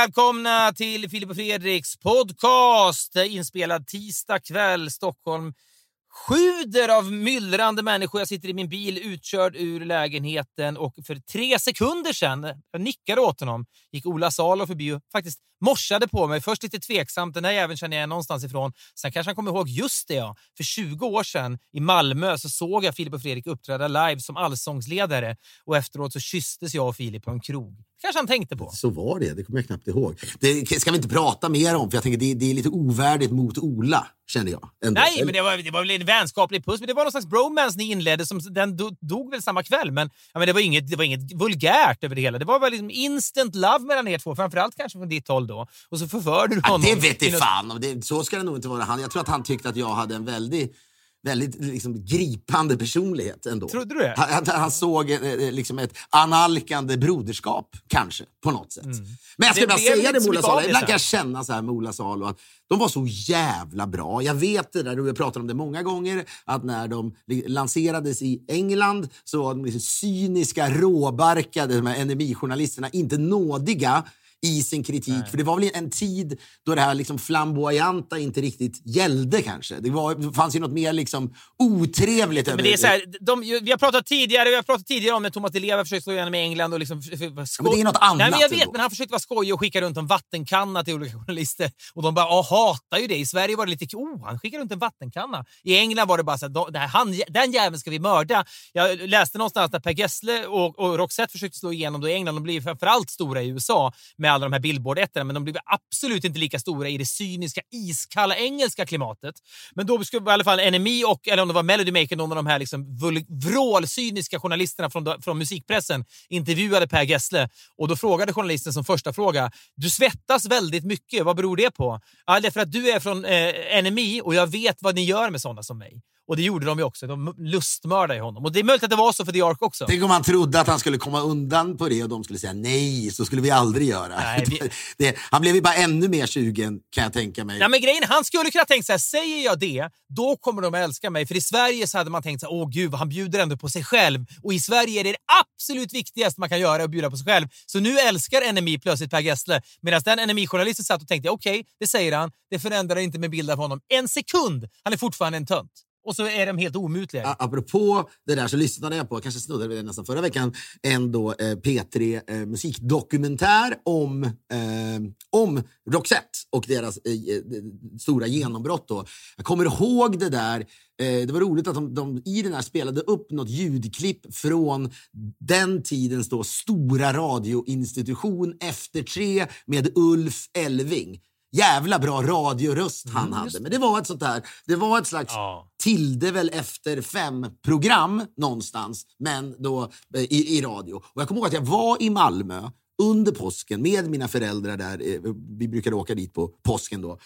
välkomna till Filip och Fredriks podcast inspelad tisdag kväll. Stockholm sjuder av myllrande människor. Jag sitter i min bil utkörd ur lägenheten och för tre sekunder sedan, jag nickade åt honom, gick Ola Salo förbi och faktiskt morsade på mig. Först lite tveksamt, den här jäveln känner jag någonstans ifrån. Sen kanske han kommer ihåg, just det ja, för 20 år sedan i Malmö så såg jag Filip och Fredrik uppträda live som allsångsledare och efteråt så kysstes jag och Filip på en krog kanske han tänkte på. Så var det, det kommer jag knappt ihåg. Det ska vi inte prata mer om, för jag tänker det, det är lite ovärdigt mot Ola, känner jag. Ändå. Nej, men det var, det var väl en vänskaplig puss. Men det var någon slags bromance ni inledde. Som, den do, dog väl samma kväll, men, ja, men det, var inget, det var inget vulgärt över det hela. Det var väl liksom instant love mellan er två. Framförallt kanske från ditt håll då. Och så förförde du Ja, honom. det vet i i något- fan. om. Det, så ska det nog inte vara. Han, jag tror att han tyckte att jag hade en väldigt väldigt liksom, gripande personlighet ändå. Trodde du det? Han, han, såg eh, eh, liksom ett analkande broderskap, kanske, på något sätt. Men jag skulle Mm. Det bara säga det med Ola Salo. Ibland kan jag känna så här med Ola Salo att de var så jävla bra. Jag vet det där, och jag pratar om det många gånger, att när de lanserades i England så var de liksom cyniska, råbarkade, de här NMI-journalisterna, inte nådiga i sin kritik. För det var väl en tid då det här liksom flamboyanta inte riktigt gällde kanske. Det, var, det fanns ju något mer liksom otrevligt Men över det är så här, de, vi har pratat tidigare vi har pratat tidigare om när Thomas Di Leva försökte slå igenom i England. Och liksom, f- f- sko- men det är något annat Nej, men jag vet, ändå. men han försökte vara skojig och skicka runt en vattenkanna till olika journalister. Och de bara "Ah, hatar ju det. I Sverige var det lite oh, han skickar runt en vattenkanna. I England var det bara så här, "De- det här, han, den jäveln ska vi mörda. Jag läste någonstans att Per Gessle och, och Roxette försökte slå igenom då i England. De blev framförallt stora i USA med alla de här billboard men de blev absolut inte lika stora i det cyniska, iskalla engelska klimatet. Men då skulle i alla fall NME och, eller om det var Melody Maker, någon av de här liksom vrålcyniska journalisterna från, från musikpressen intervjuade Per Gessle. Och då frågade journalisten som första fråga, du svettas väldigt mycket, vad beror det på? Ja, det är för att du är från eh, NME och jag vet vad ni gör med sådana som mig. Och det gjorde de ju också. De lustmördade honom. Och det är möjligt att det var så för The Ark också. Tänk om han trodde att han skulle komma undan på det och de skulle säga nej, så skulle vi aldrig göra. Nej, vi- det, han blev ju bara ännu mer sugen kan jag tänka mig. Nej, men grejen, han skulle kunna tänka så här, säger jag det, då kommer de att älska mig. För i Sverige så hade man tänkt så här, åh gud, han bjuder ändå på sig själv. Och i Sverige är det det absolut viktigaste man kan göra att bjuda på sig själv. Så nu älskar NMI plötsligt Per Gessle. Medan den NMI-journalisten satt och tänkte, okej, det säger han. Det förändrar inte min bild av honom en sekund. Han är fortfarande en tönt. Och så är de helt omutliga. A- Apropå det där så lyssnade jag på, kanske snuddade vi det nästan förra veckan, en då, eh, P3 eh, musikdokumentär om, eh, om Roxette och deras eh, eh, stora genombrott. Då. Jag kommer ihåg det där. Eh, det var roligt att de, de i den här spelade upp något ljudklipp från den tidens då stora radioinstitution Efter tre med Ulf Elving. Jävla bra radioröst han hade. Men det var ett sånt där, det var ett slags Ja. Tilde väl efter fem-program någonstans, men då eh, i, i radio. Och jag kommer ihåg att jag var i Malmö under påsken med mina föräldrar där. eh, Vi brukade åka dit på påsken då.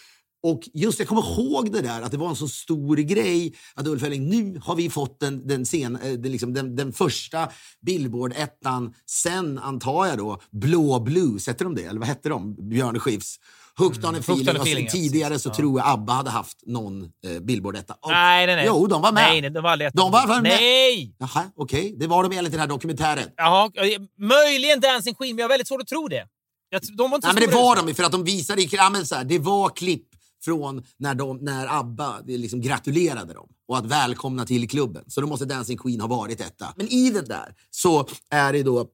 Och just jag kommer ihåg det där, att det var en så stor grej att Ulf Elling, nu har vi fått den, den, sen, eh, den, liksom, den, den första Billboard-ettan sen, antar jag då, Blå Blues, hette de det? Eller vad hette de? Björn Skifs. Hooked on a on feeling. a Och sen feeling, ja, tidigare så Ja. tror jag ABBA hade haft någon eh, Billboard-etta. Nej, nej, nej. Jo, de var med. Nej, nej, de var aldrig De var med. Nej! Jaha, okej. Det var de enligt den här dokumentären. Jaha, möjligen Dancing Queen, men jag har väldigt svårt att tro det. Jag, de var inte så Nej, men det var de, för att de visade i ja, men så här, Det var klipp från när, de, när ABBA liksom gratulerade dem och att välkomna till klubben. Så då måste Dancing Queen ha varit detta. Men i det där så är det då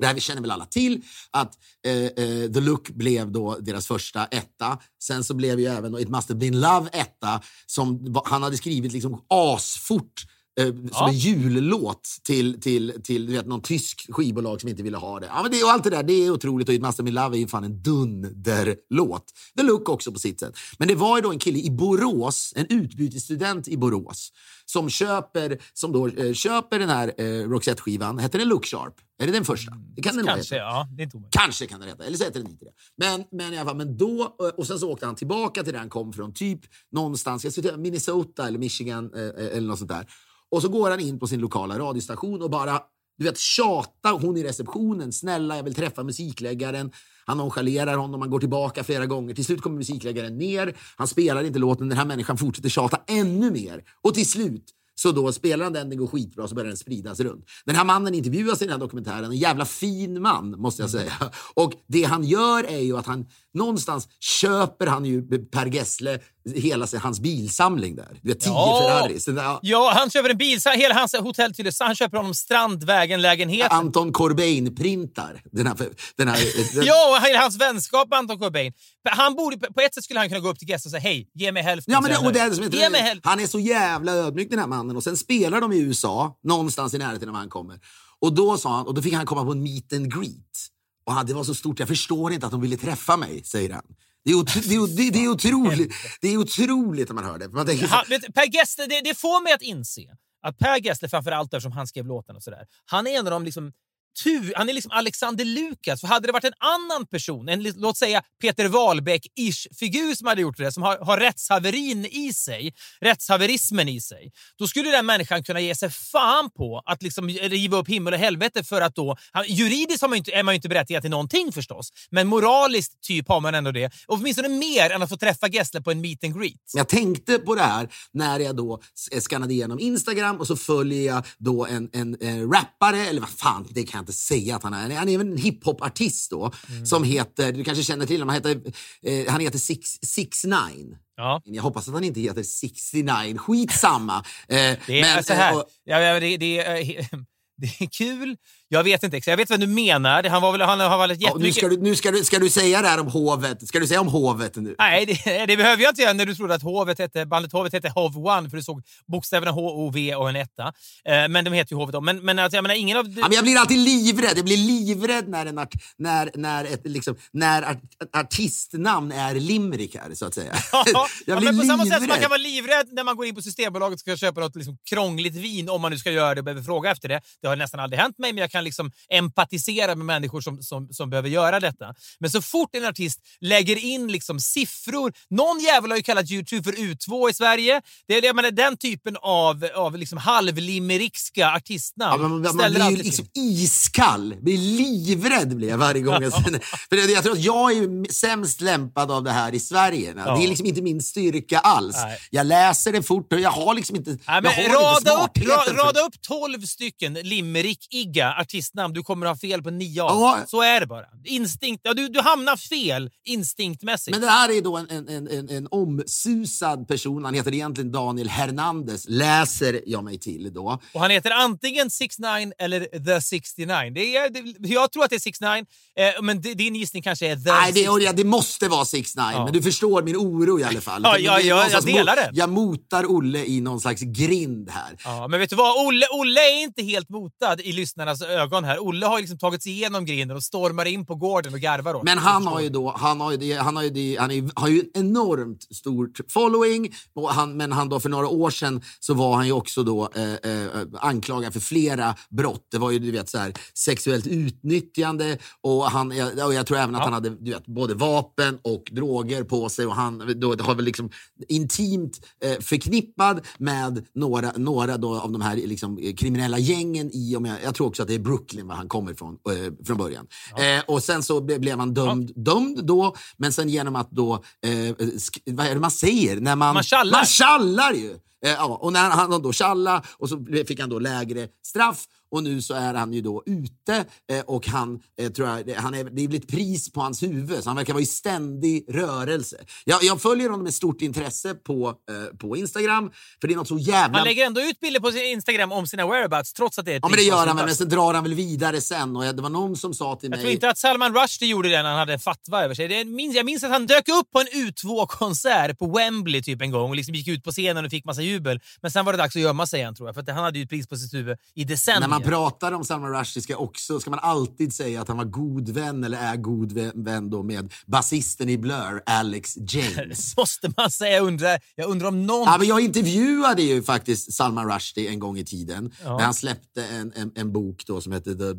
det här vi känner väl alla till, att eh, eh, The Look blev då deras första etta. Sen så blev ju även It Must Have Been Love etta, som han hade skrivit liksom asfort Eh, som Ja. en jullåt till, till, till du vet, någon tysk skivbolag som inte ville ha det. Ja, men det och allt det där det är otroligt och Have Been Love är ju fan en dunderlåt. The Look också på sitt sätt. Men det var ju då en kille i Borås, en utbytesstudent i Borås som köper, som då, eh, köper den här eh, Roxette-skivan. Hette den Look Sharp? Är det den första? Det kan den Kanske, heta. ja. Det är inte. Kanske kan den heta, eller så heter den inte det. Men, men i alla fall, men då, och sen så åkte han tillbaka till där han kom från, typ någonstans, jag säga Minnesota eller Michigan eh, eller något sånt där. Och så går han in på sin lokala radiostation och bara du vet, tjata hon i receptionen. Snälla, jag vill träffa musikläggaren. Han nonchalerar honom, han går tillbaka flera gånger. Till slut kommer musikläggaren ner. Han spelar inte låten. Den här människan fortsätter tjata ännu mer. Och till slut så då spelar han den, den går skitbra, så börjar den spridas runt. Den här mannen intervjuas i den här dokumentären, en jävla fin man måste jag säga. Och det han gör är ju att han någonstans köper han ju Per Gessle hela hans bilsamling där. Du vet, tio Ja. Ferraris. Där, Ja, han köper en bil. Hela hans hotell till Han köper honom Strandvägen-lägenheten. Anton Corbijn-printar. Den här, den här, den, Ja, och hela hans vänskap med Anton Cobain. Han borde, på ett sätt skulle han kunna gå upp till Gess och säga hej, ge mig hälften. Ja, men det, och det är som Ge mig hälften. han är så jävla ödmjuk den här mannen och sen spelar de i USA, någonstans i närheten av han kommer. Och då sa han, och då fick han komma på en meet and greet. Och han, det var så stort, jag förstår inte att de ville träffa mig, säger han. Det är, otro, det, är, det, det är otroligt det är otroligt när man hör det. Man tänker så, Han, vet, per Gessle, det, det får mig att inse att Per Gessle, framförallt eftersom han skrev låten och sådär, han är en av de liksom tur, han är liksom Alexander Lukas. För hade det varit en annan person, en, låt säga Peter Wahlbeck-ish figur som hade gjort det, som har, har rättshaverin i sig, rättshaverismen i sig, då skulle den människan kunna ge sig fan på att liksom riva upp himmel och helvete för att då... Han, juridiskt har man inte, är man ju inte berättigad till någonting förstås, men moraliskt typ har man ändå det. Och åtminstone mer än att få träffa Gessle på en meet and greet. Jag tänkte på det här när jag då skannade igenom Instagram och så följer jag då en, en, en rappare, eller vad fan, det kan jag inte säga att han är. Han är en hiphop-artist då, Mm. som heter, du kanske känner till honom, han heter, eh, han heter Six, Six Nine. Ja. Jag hoppas att han inte heter 69. Skitsamma. Eh, Det är men, så här. eh, och- Ja, ja, det, det, är, det är kul. Jag vet inte. exakt. Jag vet vad du menar. Han, var väl, han har väl ja, nu jättemycket... ska du, nu ska, du, ska du säga det här om hovet. Ska du säga om hovet nu? Nej, det, det behöver jag inte göra när du trodde att hovet hette, bandet Hovet hette Hov One för du såg bokstäverna H-O-V och en etta. Eh, men de heter ju Hovet. Men, men alltså, jag menar, ingen av... Ja, men jag blir alltid livrädd. Jag blir livrädd när, en art, när, när, ett, liksom, när art, artistnamn är limerickar, så att säga. Ja, jag ja, blir men på samma sätt som man livrädd. kan vara livrädd när man går in på Systembolaget och ska köpa något liksom krångligt vin, om man nu ska göra det och behöver fråga efter det. Det har nästan aldrig hänt mig, men jag kan liksom empatisera med människor som, som, som behöver göra detta. Men så fort en artist lägger in liksom siffror... Någon jävel har ju kallat Youtube för U2 i Sverige. Det är, jag menar, den typen av, av liksom halvlimerickska Ja, artistnamn men man, man ställer blir ju liksom iskall. Blir livrädd blir jag varje gång. Jag, ser det. För jag tror att jag är sämst lämpad av det här i Sverige. Det är liksom inte min styrka alls. Nej. Jag läser det fort och jag har liksom inte, Nej, jag men har inte rada, upp, smartheten ra, för- rada upp 12 stycken limerick-igga artistnamn. Du kommer ha fel på nio av Ja. Så är det bara. Instinkt. Ja, du, du hamnar fel instinktmässigt. Men det här är då en, en, en, en, omsusad person. Han heter egentligen Daniel Hernandez, läser jag mig till då. Och han heter antingen 69 eller The 69. Det är, det, jag tror att det är 69, eh, men din gissning kanske är The Nej, det, 69. det måste vara 6 9 Ja. men du förstår min oro i alla fall. Ja, ja, ja, jag delar det. Jag motar Olle i någon slags grind här. Ja, men vet du vad? Olle, Olle är inte helt motad i lyssnarnas ögon här. Olle har liksom tagit sig igenom grinden och stormar in på gården och garvar åt Men han har ju då, han har ju, han har ju, han har ju en enormt stort following. Han, men han då för några år sedan så var han ju också då eh, eh, anklagad för flera brott. Det var ju du vet så här, sexuellt utnyttjande och, han, jag- och jag tror även att Ja. han hade du vet, både vapen och droger på sig. Och han då, har väl liksom intimt eh, förknippad med några, några då av de här liksom, eh, kriminella gängen i, om jag, jag tror också att det är Brooklyn var han kommer ifrån eh, från början. Eh, och sen så ble, blev han dömd, dömd då, men sen genom att då, eh, sk- vad är det man säger? När man, Man tjallar. Man tjallar ju! Eh, ja, och när han då tjallade och så fick han då lägre straff och nu så är han ju då ute eh, och han, eh, tror jag, han är, det är ett pris på hans huvud, så han verkar vara i ständig rörelse. Jag, jag följer honom med stort intresse på, eh, på Instagram, för det är något så jävla... Han lägger ändå ut bilder på sin Instagram om sina whereabouts trots att det är ett Ja, men det gör han väl, men sen drar han väl vidare sen. Och jag- det var någon som sa till Jag mig... tror inte att Salman Rushdie gjorde det när han hade en fatwa över sig. Det minns, jag minns att han dök upp på en U2-konsert på Wembley typ en gång och liksom gick ut på scenen och fick massa jubel. Men sen var det dags att gömma sig igen tror jag, för att han hade ju ett pris på sitt huvud i decennier. Man pratar om Salman Rushdie ska, också, ska man alltid säga att han var god vän eller är god vän, då med basisten i Blur, Alex James. Måste man säga. Jag undrar, jag undrar om någon... Ja, men jag intervjuade ju faktiskt Salman Rushdie en gång i tiden. När han släppte en, en, en bok då som hette the,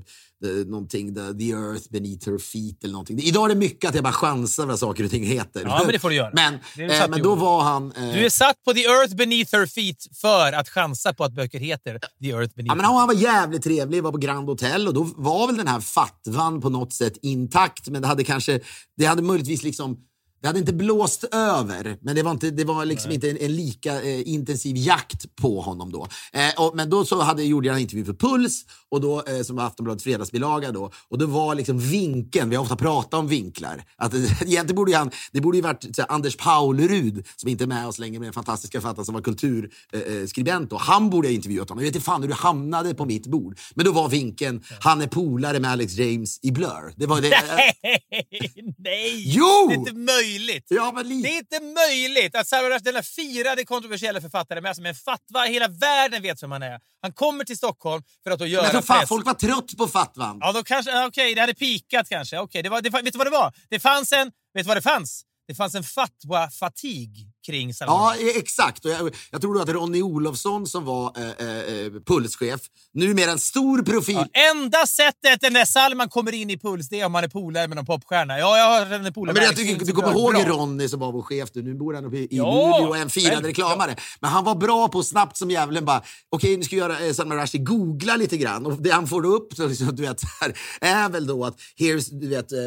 någonting, the, the Earth Beneath Her Feet. Eller någonting. Idag är det mycket att jag bara chansar vad saker och ting heter. Ja, men det får du göra. Men, eh, men då var han... Eh, Du är satt på the earth beneath her feet för att chansa på att böcker heter the earth beneath Ja, men han var jävligt trevlig, var på Grand Hotel och då var väl den här fatwan på något sätt intakt. Men det hade kanske, det hade möjligtvis liksom, det hade inte blåst över, men det var, inte, det var liksom inte en, en lika eh, intensiv jakt på honom då. Eh, och, men då så hade, gjorde jag en intervju för Puls, och då, eh, som var Aftonbladets fredagsbilaga då. Och då var liksom vinkeln, vi har ofta pratat om vinklar, att eh, egentligen borde han, det borde ju varit så här, Anders Paulerud, som inte är med oss längre, men en fantastisk författare som var kulturskribent då. Han borde ha intervjuat honom. Jag vet inte fan hur det hamnade på mitt bord. Men då var vinkeln, han är polare med Alex James i Blur. Det var det. Nej! Nej! Jo! Det är inte möjligt! Ja, men lite. Det är inte möjligt att Salman Rushdie, denna firade kontroversiella författare med, alltså med en fatwa, hela världen vet vem han är. Han kommer till Stockholm för att då göra Jag tror fan press. folk var trött på fatwan. Ja, då kanske, okej, det hade pikat kanske. Okej, det var, det, vet du vad det var? Det fanns en, vet du vad det fanns? Det fanns en fatwa-fatig kring Salman Ja, eh, exakt. Och jag, jag tror att Ronny Olofsson som var eh, eh, eh, pulschef, numera en stor profil. Ja, enda sättet när Salman kommer in i Puls det är om man är polare med någon popstjärna. Ja, jag har en Ja, polare men med jag Alex tycker, James du kommer ihåg Bra. Ronny som var vår chef nu. Nu bor han uppe i Ja, Luleå och är en firad reklamare. Men han var bra på snabbt som djävulen bara, okej nu ska vi göra eh, Salman Rushdie, googla lite grann. Och det han får upp så liksom, du vet, här, är väl då att here's, du vet, eh,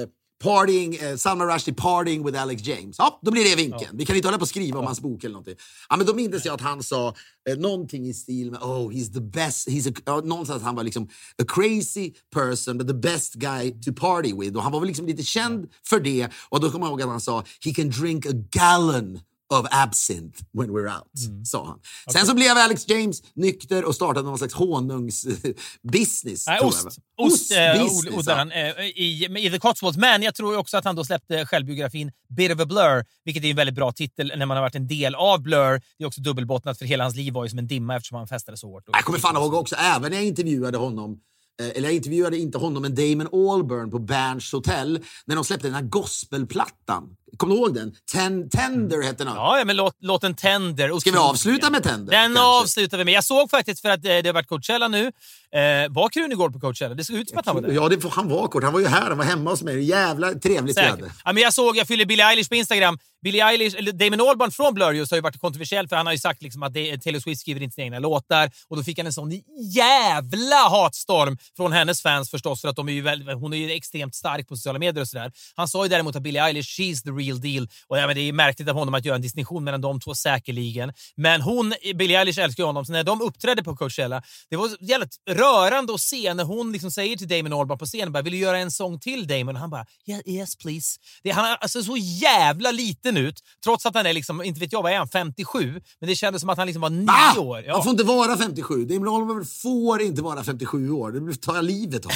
Partying, eh, Salman Rushdie partying with Alex James. Ja, då blir det vinkeln. Vi kan inte hålla på och skriva om hans bok eller någonting. Ja, men då minns jag att han sa eh, någonting i stil med oh, he's the best. He's a, ja, någonstans han var liksom a crazy person but the best guy to party with. Och han var väl liksom lite känd för det. Och då kommer jag ihåg att han sa he can drink a gallon of absinthe when we're out, sa han. Sen så blev Alex James nykter och startade någon slags honungsbusiness. Nej, ost. jag. Ost eh, odlar han eh, i, i The Cotswolds. Men jag tror också att han då släppte självbiografin Bit of a Blur, vilket är en väldigt bra titel när man har varit en del av Blur. Det är också dubbelbottnat för hela hans liv var ju som en dimma eftersom han festade så hårt. Jag kommer fan ihåg också, även när jag intervjuade honom, eller jag intervjuade inte honom, men Damon Albarn på Berns Hotel, när de släppte den här gospelplattan. Kommer du ihåg den? Ten, Tender hette den. Ja, ja, men låt, låten Tender. Ska vi avsluta med Tender? Den kanske? avslutar vi med. Jag såg faktiskt, för att eh, det har varit Coachella nu, eh, var Krunegård på Coachella? Det såg ut som att han var där. Ja, det, han var kort. Han var ju här. Han var hemma hos mig. Jävla trevligt Säkert. Ja, men jag såg, jag fyller Billie Eilish på Instagram. Billie Eilish, eller Damon Albarn från Blur just har ju varit kontroversiell för han har ju sagt liksom att det, Taylor Swift skriver inte sina egna låtar och då fick han en sån jävla hatstorm från hennes fans förstås för att de är ju väl, hon är ju extremt stark på sociala medier och sådär. Han sa ju däremot att Billie Eilish, she's the real deal och ja, men det är märkligt av honom att göra en distinktion mellan de två säkerligen. Men hon, Billie Eilish älskar ju honom så när de uppträdde på Coachella, det var jävligt rörande att se när hon liksom säger till Damon Albarn på scenen bara, vill du göra en sång till Damon? Och han bara yeah, yes please. Det, han är alltså så jävla liten ut trots att han är liksom, inte vet jag vad är han, 57? Men det kändes som att han liksom var nio år. Ja. Han får inte vara 57. Damon Albarn får inte vara 57 år. Det tar jag livet av.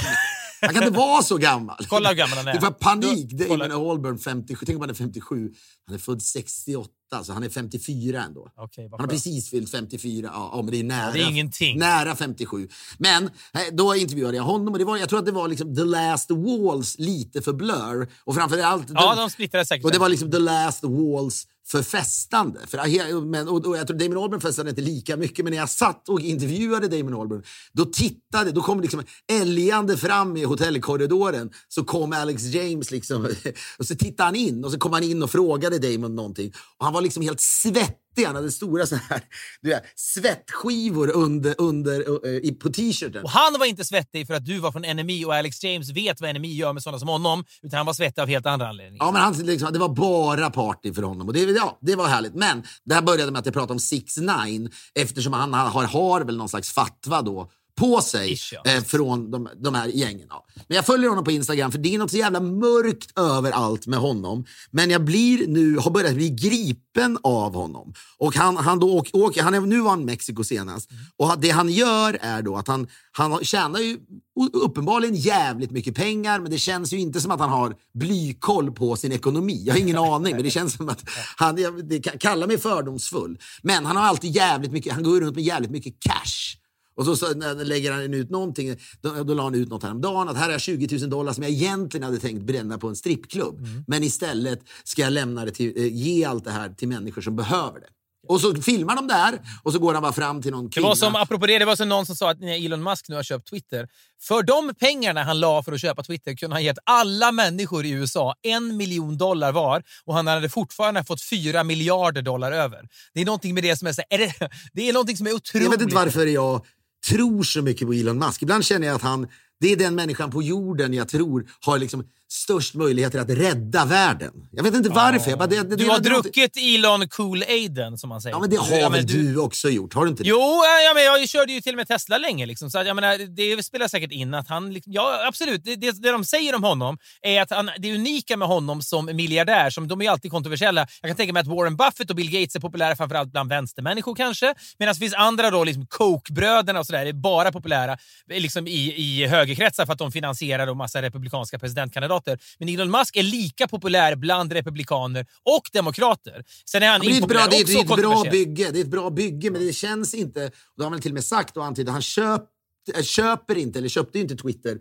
Han kan inte vara så gammal. Kolla hur gammal han är. Det var panik. Damon Albarn 57. Tänk om han är 57. Han är född 68, så han är 54 ändå. Vad han har precis fyllt 54. Ja, ja, men det är nära. det är ingenting. Nära 57. Men eh, då intervjuade jag honom och det var, jag tror att det var liksom the last walls lite för Blur. Och framför allt... Ja, de splittrade säkert. Och det var liksom the last walls för festande. För, he- men, och, och jag tror Damon Albarn festade inte lika mycket, men när jag satt och intervjuade Damon Albarn, då tittade, då kom liksom älgande fram i hotellkorridoren, så kom Alex James liksom, och så tittade han in och så kom han in och frågade Damon någonting. Och han var liksom helt svettig, han hade stora såna här, du vet, svettskivor under, under, uh, på t-shirten. Och han var inte svettig för att du var från NMI och Alex James vet vad NMI gör med sådana som honom, utan han var svettig av helt andra anledningar. Ja, men han, liksom, det var bara party för honom och det, ja, det var härligt. Men det här började med att jag pratade om 6 9 eftersom han har, har väl någon slags fatwa då på sig eh, från de, de här gängen. Men jag följer honom på Instagram för det är något så jävla mörkt över allt med honom. Men jag blir nu, har börjat bli gripen av honom. Och han, han, då åker, åker, han är, nu var han i Mexiko senast. Och det han gör är då att han, han tjänar ju uppenbarligen jävligt mycket pengar men det känns ju inte som att han har blykoll på sin ekonomi. Jag har ingen aning men det känns som att han, det, kalla mig fördomsfull. Men han har alltid jävligt mycket, han går runt med jävligt mycket cash. Och så, så lägger han ut någonting, då, då la han ut något häromdagen att här är 20 000 dollar som jag egentligen hade tänkt bränna på en strippklubb. Men istället ska jag lämna det till, eh, ge allt det här till människor som behöver det. Och så filmar de där och så går han bara fram till någon Det kvinna. var som, apropå det, det var som någon som sa att Elon Musk nu har köpt Twitter, för de pengarna han la för att köpa Twitter kunde han gett alla människor i USA en miljon dollar var och han hade fortfarande fått fyra miljarder dollar över. Det är någonting med det som är, så, är det, det är någonting som är otroligt. Jag vet inte varför jag tror så mycket på Elon Musk. Ibland känner jag att han, det är den människan på jorden jag tror har liksom störst möjligheter att rädda världen. Jag vet inte varför. Jag bara, det, det, Du har druckit Elon Cool-Aiden som man säger. Ja, men det har Ja, väl men du också gjort? Har du inte det? Jo, ja, men jag körde ju till och med Tesla länge. Liksom, så att, jag menar, det spelar säkert in att han... liksom- Ja, absolut. Det, det, det de säger om honom är att han, det unika med honom som miljardär, som de är ju alltid kontroversiella. Jag kan tänka mig att Warren Buffett och Bill Gates är populära framförallt bland vänstermänniskor kanske. Medan det finns andra, då, liksom Koch-bröderna och sådär, är bara populära liksom i, i högerkretsar för att de finansierar då massa republikanska presidentkandidater. Men Elon Musk är lika populär bland republikaner och demokrater. Sen är han Men det är ett bra, det är, det är ett bra bygge. Det är ett bra bygge, men det känns inte... Och det har han till och med sagt och antytt. Han köp, äh, köper inte, eller köpte inte Twitter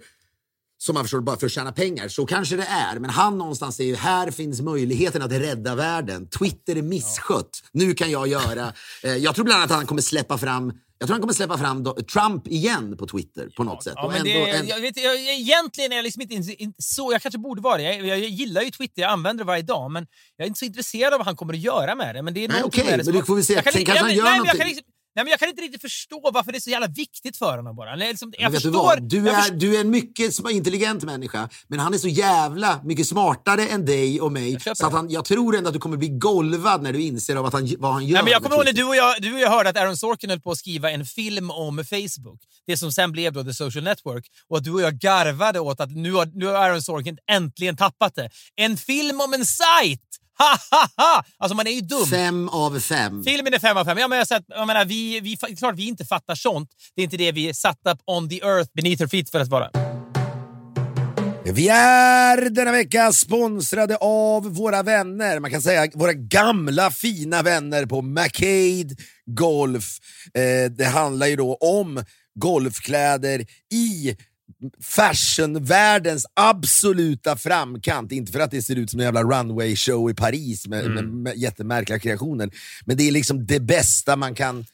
som man förstår bara för att tjäna pengar. Så kanske det är. Men han någonstans säger här finns möjligheten att rädda världen. Twitter är misskött. Nu kan jag göra... Eh, jag tror bland annat att han kommer släppa fram jag tror han kommer släppa fram Trump igen på Twitter på något sätt. Ja, Och men ändå det, en- jag vet, jag, egentligen är jag liksom inte, inte så... Jag kanske borde vara det. Jag, jag gillar ju Twitter, jag använder det varje dag, men jag är inte så intresserad av vad han kommer att göra med det. Men det är Nej, okej, det men du får väl se. Kan Sen kanske han gör nej, men jag kan någonting. Nej, men jag kan inte riktigt förstå varför det är så jävla viktigt för honom bara. Nej, liksom, jag du förstår... Du jag är, förstår- du är en mycket intelligent människa, men han är så jävla mycket smartare än dig och mig. köper Så att han, jag tror ändå att du kommer bli golvad när du inser av att han, vad han gör. Nej, men jag kommer ihåg när du och jag, du och jag hörde att Aaron Sorkin höll på att skriva en film om Facebook. Det som sen blev då The Social Network. Och att du och jag garvade åt att nu har, nu har Aaron Sorkin äntligen tappat det. En film om en sajt! Ha, ha, ha! Alltså man är ju dum. Fem av fem. Filmen är fem av fem. Ja, men jag, säger att- jag menar, vi, vi, det är klart vi inte fattar sånt. Det är inte det vi är satta on the earth beneath her feet för att vara. Vi är denna vecka sponsrade av våra vänner, man kan säga våra gamla fina vänner på McCade Golf. Eh, det handlar ju då om golfkläder i fashionvärldens absoluta framkant. Inte för att det ser ut som en jävla runway show i Paris med, med, med jättemärkliga kreationer, men det är liksom det bästa man kan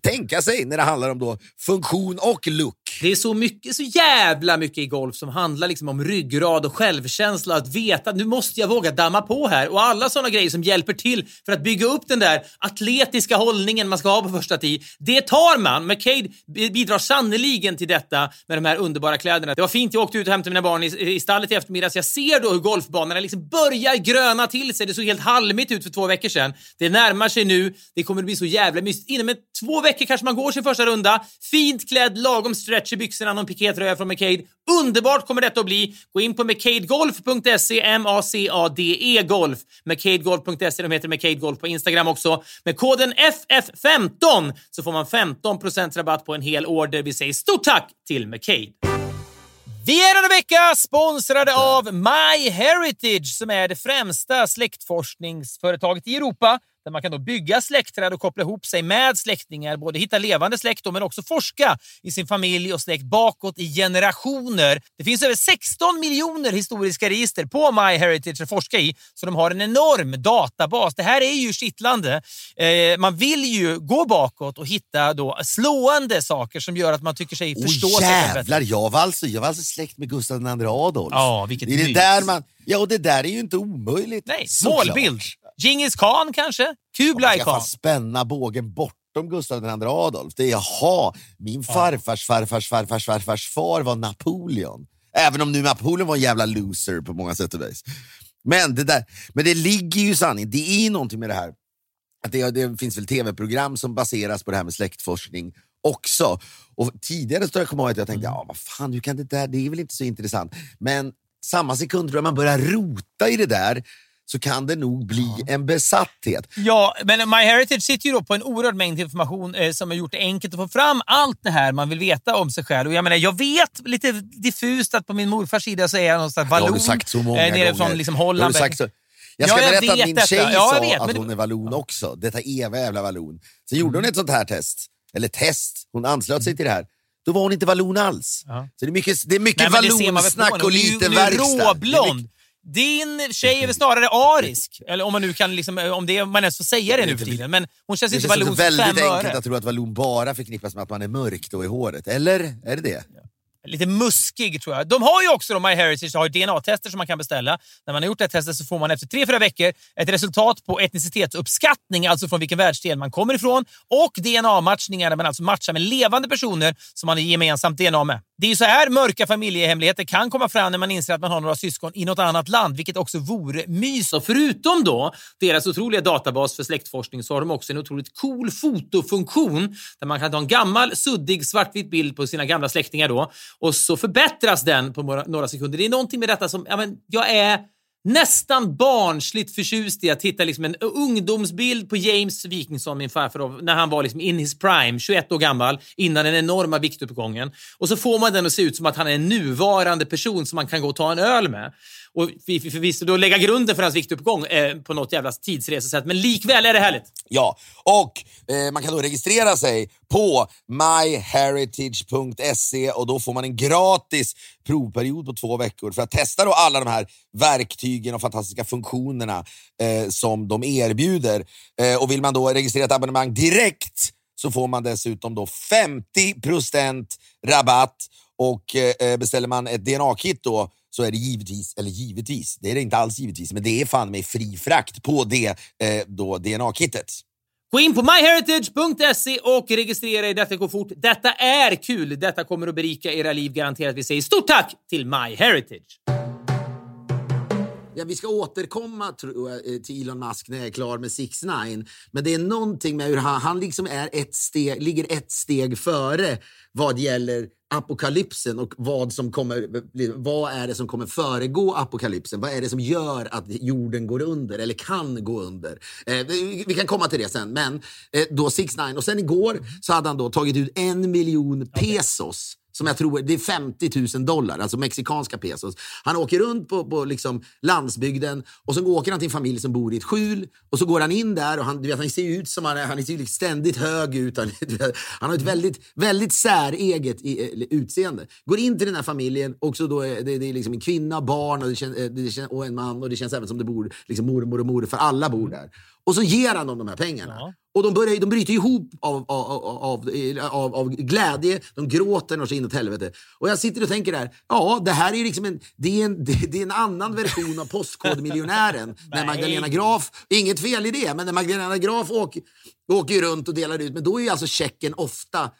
tänka sig när det handlar om då funktion och look. Det är så, mycket, så jävla mycket i golf som handlar liksom om ryggrad och självkänsla. Att veta att nu måste jag våga damma på här. Och alla såna grejer som hjälper till för att bygga upp den där atletiska hållningen man ska ha på första tee. Det tar man. McCade bidrar sannoliken till detta med de här underbara kläderna. Det var fint. Jag åkte ut och hämtade mina barn i, i stallet i eftermiddags. Jag ser då hur golfbanorna liksom börjar gröna till sig. Det såg helt halmigt ut för två veckor sedan. Det närmar sig nu. Det kommer att bli så jävla mysigt. Inom två veckor kanske man går sin första runda. Fint klädd, lagom stretch i byxorna, någon pikétröja från McCade. Underbart kommer detta att bli. Gå in på mccadegolf.se, M-A-C-A-D-E Golf. McCadeGolf.se, de heter McCade Golf på Instagram också. Med koden FF15 så får man 15% rabatt på en hel order. Vi säger stort tack till McCade. Vi är denna vecka sponsrade av MyHeritage som är det främsta släktforskningsföretaget i Europa där man kan då bygga släktträd och koppla ihop sig med släktingar, både hitta levande släkt då, men också forska i sin familj och släkt bakåt i generationer. Det finns över 16 miljoner historiska register på MyHeritage att forska i, så de har en enorm databas. Det här är ju kittlande. Eh, man vill ju gå bakåt och hitta då slående saker som gör att man tycker sig förstå Åh sig jävlar, jag var, alltså, jag var alltså släkt med Gustav II Adolf. Ja, vilket det är det där man, Ja, och det där är ju inte omöjligt. Nej, målbild. Genghis khan kanske? Man Kublai ska khan? fan spänna bågen bortom Gustav II Adolf. Det är jaha, min farfars farfars farfars farfars far var Napoleon. Även om nu Napoleon var en jävla loser på många sätt och vis. Men det, där, men det ligger ju sanning, det är någonting med det här. Att det, det finns väl tv-program som baseras på det här med släktforskning också. Och tidigare så jag kommer ihåg att jag tänkte, Mm. ja vad fan, hur kan det där, det är väl inte så intressant. Men samma sekund tror jag man börjar rota i det där så kan det nog bli en besatthet. Ja, men MyHeritage sitter ju då på en oerhörd mängd information eh, som har gjort det enkelt att få fram allt det här man vill veta om sig själv. Och jag, menar, jag vet lite diffust att på min morfars sida så är jag någonstans Det har vallon. du sagt så många eh, nere gånger. från liksom Holland. Jag ska Ja, jag berätta att min tjej Ja, sa vet, att hon är vallon också. Detta eviga jävla vallon. Så gjorde hon ett sånt här test. Eller test, hon anslöt sig till det här. Då var hon inte vallon alls. Ja. Så det är mycket, det är mycket vallonsnack och lite verkstad. Det är råblond. Din tjej är väl snarare arisk, eller om man nu kan liksom, om det, man ens får säga det nu för tiden. Men hon känns Det inte känns vallon också för väldigt enkelt att tro att vallon bara förknippas med att man är mörk då i håret. Eller? Är det det? Lite muskig tror jag. De har ju också, då, MyHeritage, har DNA-tester som man kan beställa. När man har gjort det här testet så får man efter tre fyra veckor ett resultat på etnicitetsuppskattning, alltså från vilken världsdel man kommer ifrån, och DNA-matchningar där man alltså matchar med levande personer som man har gemensamt DNA med. Det är ju så här mörka familjehemligheter kan komma fram när man inser att man har några syskon i något annat land, vilket också vore mys. Och förutom då deras otroliga databas för släktforskning så har de också en otroligt cool fotofunktion där man kan ta en gammal suddig svartvit bild på sina gamla släktingar då och så förbättras den på några, några sekunder. Det är någonting med detta som, ja, men, jag är nästan barnsligt förtjust i att hitta liksom en ungdomsbild på James Wikingsson, min farfar, när han var liksom in his prime, 21 år gammal, innan den enorma viktuppgången. Och så får man den att se ut som att han är en nuvarande person som man kan gå och ta en öl med. Och förvisso då lägga grunden för hans viktuppgång eh, på något jävla tidsresesätt, men likväl är det härligt. Ja, och eh, man kan då registrera sig på myheritage.se och då får man en gratis provperiod på två veckor för att testa då alla de här verktygen och fantastiska funktionerna eh, som de erbjuder. Eh, och vill man då registrera ett abonnemang direkt så får man dessutom då 50% rabatt och eh, eh, beställer man ett DNA-kit då så är det givetvis, eller givetvis, det är det inte alls givetvis, men det är fan med fri frakt på det eh, då DNA-kittet. Gå in på myheritage.se och registrera er. Detta går fort. Detta är kul. Detta kommer att berika era liv garanterat. Vi säger stort tack till MyHeritage. Ja, vi ska återkomma jag, eh, till Elon Musk när jag är klar med 6 9 Men det är någonting med hur han, han liksom är ett steg, ligger ett steg före vad gäller apokalypsen och vad som kommer, vad är det som kommer föregå apokalypsen? Vad är det som gör att jorden går under eller kan gå under? Eh, vi, vi kan komma till det sen. Men eh, då 6 9 och sen igår så hade han då tagit ut en miljon pesos som jag tror det är 50 000 dollar, alltså mexikanska pesos. Han åker runt på, på liksom landsbygden och så åker han till en familj som bor i ett skjul och så går han in där och han, du vet, han ser ut som han är, han ser ständigt hög ut. Han, vet, han har ett väldigt, väldigt säreget i, eh, utseende. Går in till den här familjen och så då är det, det är liksom en kvinna, barn och, det känns, eh, det känns, och en man och det känns även som det bor liksom mormor och morfar, alla bor där. Och så ger han dem de här pengarna. Ja. Och de, börjar, de bryter ihop av, av, av, av, av, glädje, de gråter och så inåt helvete. Och jag sitter och tänker där, ja det här är liksom en, det är en, det, är en annan version av Postkodmiljonären. när. Magdalena Graf, inget fel i det, men när Magdalena Graf åker, åker runt och delar ut, men då är ju alltså checken ofta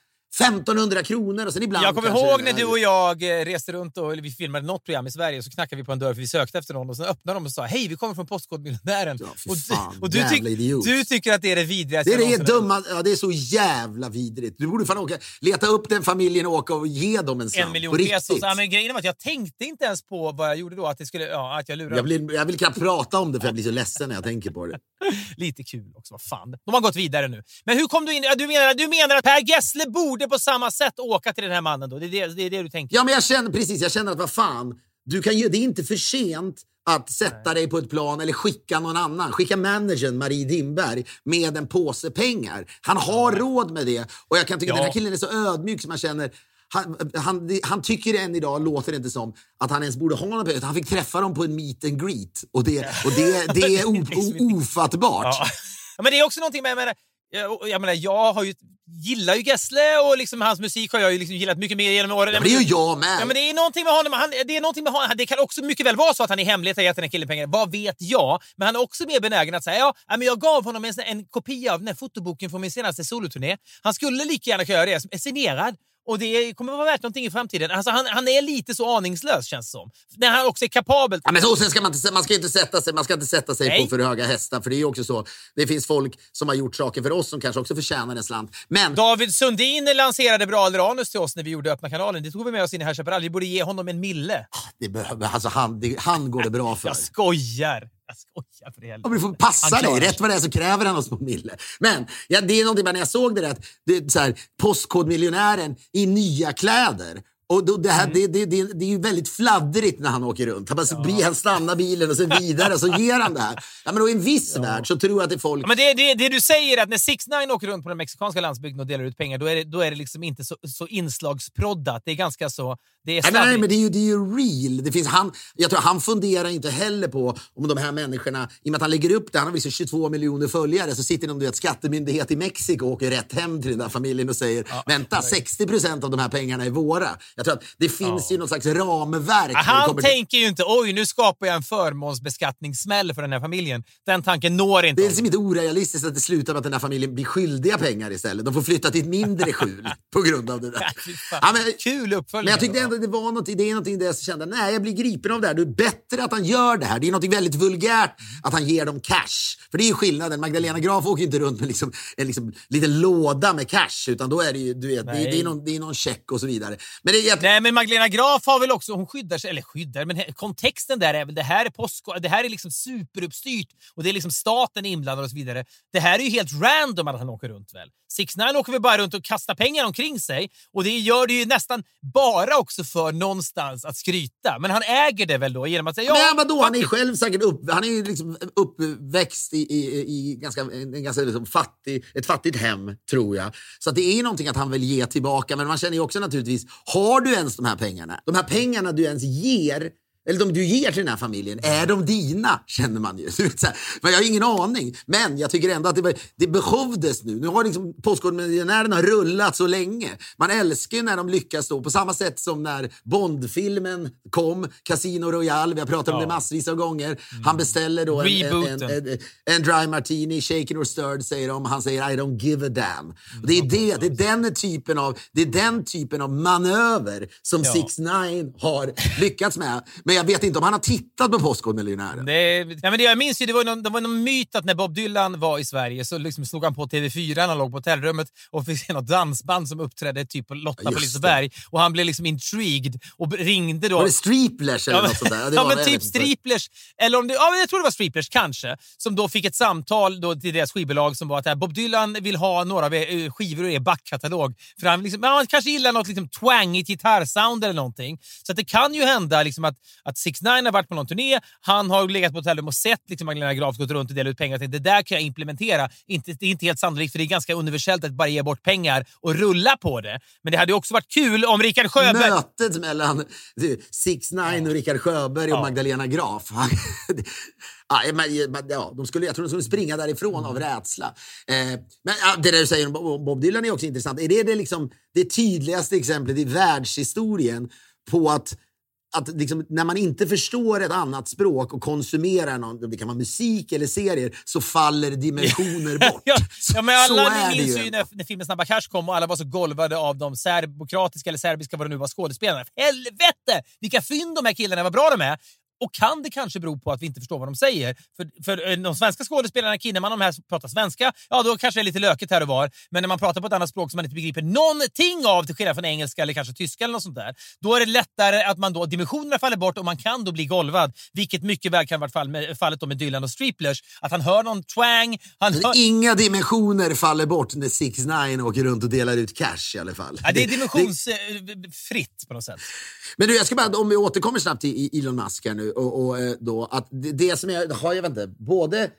1500 kronor och sen ibland Jag kommer kanske- ihåg när du och jag eh, reste runt och eller vi filmade något program i Sverige så knackade vi på en dörr för vi sökte efter någon och sen öppnade de och sa hej vi kommer från Postkodmiljonären. Ja, och fan, och du, idiot. du tycker att det är det vidrigaste Det är det dumma, ja, det är så jävla vidrigt. Du borde fan åka, leta upp den familjen och åka och ge dem en slant. en miljon pesos. Ja, men grejen var att jag tänkte inte ens på vad jag gjorde då, att, det skulle, ja, att jag lurade. Jag vill, jag vill knappt prata om det för jag blir så ledsen när jag tänker på det. Lite kul också, vad fan. De har gått vidare nu. Men hur kom du in? Du menar, du menar att Per Gessle borde på samma sätt åka till den här mannen då? Det är det, det, är det du tänker? Ja, men jag känner precis. Jag känner att vad fan, du kan ju, det är inte för sent att sätta dig på ett plan eller skicka någon annan. Skicka managern Marie Dimberg med en påse pengar. Han har råd med det. Och jag kan tycka Ja. att den här killen är så ödmjuk som man känner han, han, han tycker än idag, låter det inte som, att han ens borde ha någon pengar. Han fick träffa dem på en meet and greet. Och det, och det, det är o, o, ofattbart. Ja. Ja, men det är också någonting med... Menar, jag, jag, menar, jag har ju, gillar ju Gessle och liksom hans musik har jag ju liksom gillat mycket mer genom åren. Ja, men det gör jag med. Ja, men det är någonting med honom. Han, det, är någonting med honom. Det kan också mycket väl vara så att han i hemlighet har gett den här killen pengar. Vad vet jag? Men han är också mer benägen att säga ja, men jag gav honom en, en kopia av den här fotoboken från min senaste soloturné. Han skulle lika gärna kunna göra det. är Signerad. Och det kommer att vara värt någonting i framtiden. Alltså han, han är lite så aningslös känns det som. När han också är kapabel. Ja, men så, sen ska man, inte, man ska inte sätta sig, man ska inte sätta sig Nej. på för höga hästar. För det är också så. Det finns folk som har gjort saker för oss som kanske också förtjänar en slant. Men David Sundin lanserade Bra eller anus till oss när vi gjorde Öppna kanalen. Det tog vi med oss in i Chaparral. Vi borde ge honom en mille. det behöver, alltså han, det, han går det bra för. Jag skojar. Jag skojar för Ja, men du får passa dig. Rätt vad det är så kräver han oss på mille. Men ja, det är någonting, när jag såg det där, att det, så här, postkodmiljonären i nya kläder. Och då, det, Mm. här, det, det, det, det är ju väldigt fladdrigt när han åker runt. Han, bara, ja. han stannar bilen och så vidare och så ger han det här. Ja, men då I en viss värld så tror jag att det är folk... Ja, Men det, det, det du säger är att när 6 9 åker runt på den mexikanska landsbygden och delar ut pengar, då är det, då är det liksom inte så, så inslagsproddat. Det är ganska så... Det är Nej, nej, men det är ju, det är ju real. Det finns, han, jag tror han funderar inte heller på om de här människorna, i och med att han lägger upp det, han har liksom 22 miljoner följare, så sitter någon vet, skattemyndighet i Mexiko och åker rätt hem till den där familjen och säger vänta, 60 procent av de här pengarna är våra. Jag tror att det finns ju något slags ramverk. Han tänker ju inte oj, nu skapar jag en förmånsbeskattningssmäll för den här familjen. Den tanken når inte Det är liksom inte orealistiskt att det slutar med att den här familjen blir skyldiga pengar istället. De får flytta till ett mindre skjul på grund av det där. Ja, men- Kul uppföljning. Men jag tyckte ändå det var något, det är någonting där jag kände, nej jag blir gripen av det här. Det är bättre att han gör det här. Det är något väldigt vulgärt att han ger dem cash. För det är ju skillnaden. Magdalena Graf åker ju inte runt med liksom, en liksom, liten låda med cash. Utan då är det ju, du vet, det, det, är någon, det är någon check och så vidare. Men det, jag, Nej, men Magdalena Graf har väl också, hon skyddar sig, eller skyddar, men kontexten där är väl, det här är påsk, det här är liksom superuppstyrt och det är liksom staten inblandad och så vidare. Det här är ju helt random att han åker runt väl. 6 9 åker väl bara runt och kastar pengar omkring sig och det gör det ju nästan bara också för någonstans att skryta. Men han äger det väl då genom att säga Nej, ja, vadå? Han är själv säkert upp, han är ju liksom uppväxt i, i, i ganska, en ganska liksom fattig, ett fattigt hem, tror jag. Så att det är någonting att han vill ge tillbaka. Men man känner ju också naturligtvis, har har du ens de här pengarna? De här pengarna du ens ger eller de du ger till den här familjen, är de dina? Känner man ju. Men jag har ingen aning. Men jag tycker ändå att det, var- det behövdes nu. Nu har liksom Postkodmiljonärerna rullat så länge. Man älskar när de lyckas då. På samma sätt som när Bondfilmen kom, Casino Royale. Vi har pratat om Ja. det massvis av gånger. Han beställer då en, en, en, en, dry martini, shaken or stirred, säger de. Han säger I don't give a damn. Och det, är det, det, är den typen av, det är den typen av manöver som Ja. 6 9 har lyckats med. Men jag vet inte om han har tittat på Postkodmiljonären. Det, ja, men det, jag minns ju, det var, någon, det var någon myt att när Bob Dylan var i Sverige så liksom slog han på TV4 när han låg på hotellrummet och fick se något dansband som uppträdde typ på Lotta Ja, på just Liseberg. Och han blev liksom intrigued och ringde då. Var det Streeplers eller Ja, något sånt där? det ja, var men det, typ. Striplers. Eller om det, ja, jag tror det var Striplers, kanske. Som då fick ett samtal då till deras skivbolag som var att äh, Bob Dylan vill ha några eh, skivor ur er backkatalog. För han, liksom, ja, han kanske gillar något liksom, twangigt gitarrsound eller någonting. Så det kan ju hända liksom, att, att 6 9 har varit på någon turné, han har legat på hotellrum och sett liksom, Magdalena Graf gått runt och delat ut pengar. Och tänkt, det där kan jag implementera. Inte, det är inte helt sannolikt, för det är ganska universellt att bara ge bort pengar och rulla på det. Men det hade också varit kul om Rickard Sjöberg... Mötet mellan 6 9 och Rickard Sjöberg och Ja. Magdalena Graf. ja, ja, de skulle, jag tror de skulle springa därifrån av rädsla. Eh, men ja, det där du säger om Bob Bob Dylan är också intressant. Är det det, liksom, det tydligaste exemplet i världshistorien på att att liksom, när man inte förstår ett annat språk och konsumerar någon, det kan vara musik eller serier, så faller dimensioner bort. Ja, ja, men alla ni minns ju när, när filmen Snabba Cash kom och alla var så golvade av de serbokratiska eller serbiska vad det nu var skådespelarna. Helvete! Vilka fynd de här killarna, vad bra de är! Och kan det kanske bero på att vi inte förstår vad de säger? För, för eh, de svenska skådespelarna, Kinnaman och de här som pratar svenska, ja då kanske det är lite löket här och var. Men när man pratar på ett annat språk som man inte begriper någonting av, till skillnad från engelska eller kanske tyska eller något sånt där, då är det lättare att man då, dimensionerna faller bort och man kan då bli golvad. Vilket mycket väl kan vara fall med, fallet då med Dylan och Striplers. Att han hör någon twang, han hör... Inga dimensioner faller bort när 6 9 åker runt och delar ut cash i alla fall. Ja, det är dimensionsfritt på något sätt. Men du, jag ska bara, om vi återkommer snabbt till i- Elon Musk här nu. Och, och, eh, då, att det, det som jag har, jag vet inte, både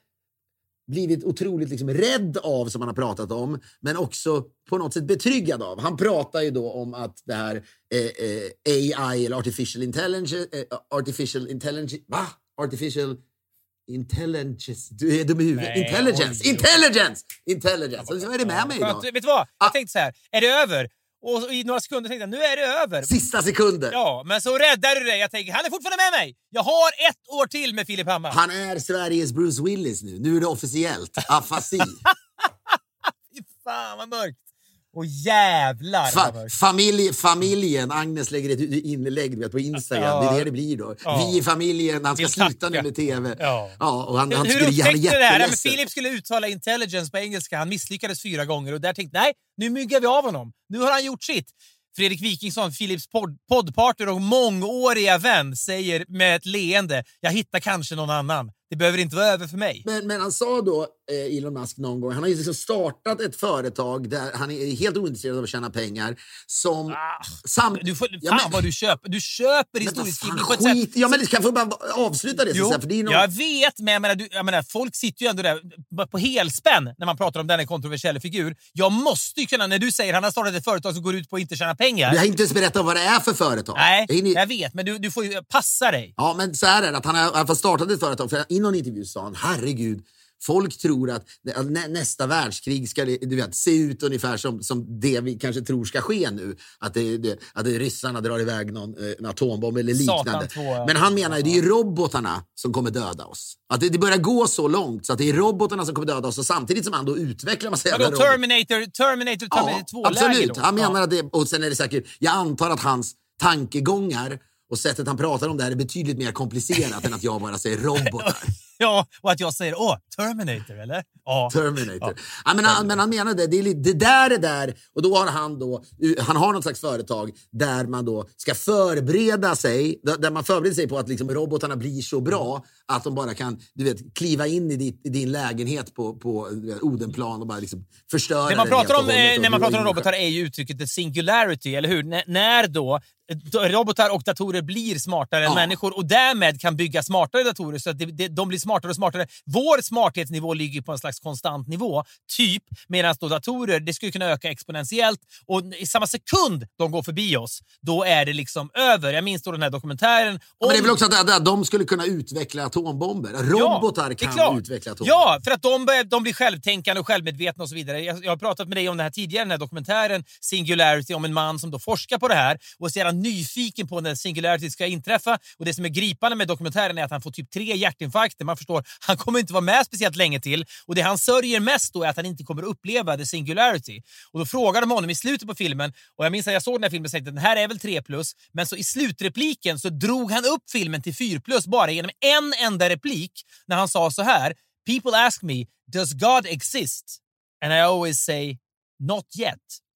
blivit otroligt liksom rädd av som han har pratat om, men också på något sätt betryggad av. Han pratar ju då om att det här eh, eh, AI eller artificial intelligence, eh, artificial intelligence, va? Artificial intelligence, du är dum i huvudet. Nej, intelligence, intelligence, intelligence. Och så är det med mig idag. Vet du vad? Ah. Jag tänkte så här, är det över? Och i några sekunder tänkte jag, nu är det över. Sista sekunder. Ja, men så räddar du dig. Jag tänker, han är fortfarande med mig. Jag har ett år till med Filip Hammar. Han är Sveriges Bruce Willis nu. Nu är det officiellt. Afasi. Fy fan vad mörkt. Och jävlar Fa familj, familjen, Agnes lägger ett inlägg vet, på Instagram. Ja. Det är det det blir då. Ja. Vi i familjen, han ska Vill sluta nu med TV. Ja. och han, han Hur skulle han är upptäckte du det här? Ja, men. Philip skulle uttala intelligence på engelska. Han misslyckades fyra gånger och där tänkte nej, nu myggar vi av honom. Nu har han gjort sitt. Fredrik Wikingsson, Philips podd, poddpartner och mångåriga vän, säger med ett leende jag hittar kanske någon annan. Det behöver inte vara över för mig. Men, men han sa då, Elon Musk, någon gång, han har ju liksom startat ett företag där han är helt ointresserad av att tjäna pengar. Som sam- Ah, Du får, fan Ja, men- vad du köper. Du köper historieskrivning fan, på ett sätt... skit. Ja, men kan jag bara avsluta det? Jo, så, för det är någon... jag vet, men jag menar, du, jag menar, folk sitter ju ändå där på helspänn när man pratar om denna kontroversiella figur. Jag måste ju kunna, när du säger att han har startat ett företag som går ut på att inte tjäna pengar. Jag har inte ens berättat vad det är för företag. Nej, Jag hinner- jag vet, men du, du får ju passa dig. Ja, men så här är det. Att han har i alla fall startat ett företag. För I någon intervju sa han, herregud, folk tror att nä, nästa världskrig ska du vet, se ut ungefär som, som det vi kanske tror ska ske nu. Att, det, det, att det, ryssarna drar iväg någon eh, en atombomb eller liknande. ja. Men han menar ju det är robotarna som kommer döda oss. Att det, det börjar gå så långt så att det är robotarna som kommer döda oss och samtidigt som han då utvecklar massa jävla Vadå, robotar. Terminator, Terminator, Terminator 2-läge absolut. Han menar ja. att det, och sen är det säkert, jag antar att hans tankegångar och sättet han pratar om det här är betydligt mer komplicerat än att jag bara säger robotar. Ja, och att jag säger åh, Terminator, eller? Ja. Terminator. Ja. men, han, men han menar det, det, är det där är där och då har han då, han har något slags företag där man då ska förbereda sig, där man förbereder sig på att liksom robotarna blir så bra att de bara kan du vet, kliva in i, ditt, i din lägenhet på, på Odenplan och bara liksom förstöra Det man den pratar om, eh, när man pratar om robotar är ju uttrycket the singularity, eller hur? N när eh, då robotar och datorer blir smartare än Ja. människor och därmed kan bygga smartare datorer så att det, det, de blir smartare och smartare. Vår smarthetsnivå ligger på en slags konstant nivå, typ, medan då datorer det skulle kunna öka exponentiellt och i samma sekund de går förbi oss, då är det liksom över. Jag minns då den här dokumentären. Men det är om- väl också att, att de skulle kunna utveckla atombomber? Robotar är kan klart. utveckla atombomber. Ja, för att de, börjar- de blir självtänkande och självmedvetna och så vidare. Jag, jag har pratat med dig om det här tidigare, den här dokumentären Singularity, om en man som då forskar på det här och jävla nyfiken på när Singularity ska inträffa. Och Det som är gripande med dokumentären är att han får typ tre hjärtinfarkter. Man förstår, han kommer inte vara med speciellt länge till. Och Det han sörjer mest då är att han inte kommer uppleva the Singularity. Och Då frågar de honom i slutet på filmen, och jag minns att jag såg den här filmen och tänkte att den här är väl 3 plus, men så i slutrepliken så drog han upp filmen till 4 plus bara genom en enda replik när han sa så här. People ask me, does God exist? And I always say, not yet.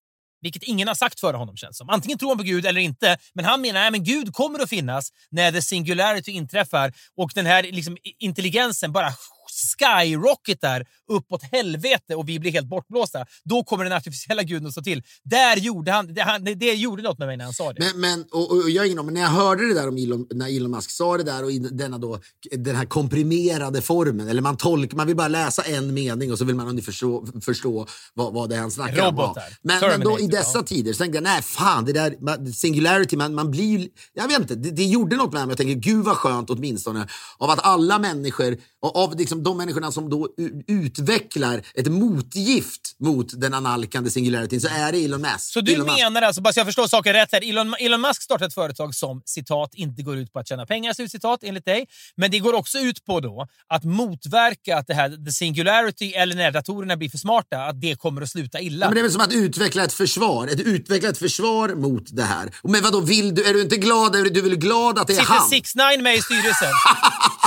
Vilket ingen har sagt före honom känns som. Antingen tror han på Gud eller inte, men han menar att Gud kommer att finnas när the singularity inträffar och den här liksom, intelligensen bara skyrocketar uppåt helvete och vi blir helt bortblåsta. Då kommer den artificiella guden att stå till. Där gjorde han, det, han, det, gjorde något med mig när han sa det. Men, men, och, och jag ingen men när jag hörde det där om Elon, när Elon Musk sa det där och i denna då, den här komprimerade formen, eller man tolkar, man vill bara läsa en mening och så vill man ungefär förstå, förstå vad, vad det är han snackar om. Robotar. Men, men då i dessa ja. tider så tänkte jag, nej fan, det där singularity, man, man blir jag vet inte, det, det gjorde något med mig. Jag tänker, gud vad skönt åtminstone av att alla människor, av liksom de människorna som då utvecklar ett motgift mot den analkande singularityn så är det Elon Musk. Så du Elon Musk. menar alltså, bara så jag förstår saken rätt här, Elon, Elon Musk startar ett företag som citat inte går ut på att tjäna pengar, slutcitat, enligt dig. Men det går också ut på då att motverka att det här, the singularity, eller när datorerna blir för smarta, att det kommer att sluta illa. Ja, men det är väl som att utveckla ett försvar. Ett utvecklat försvar mot det här. Men vadå, vill du, är du inte glad? Är du, väl glad att det är Sitter han? 6 9 med i styrelsen?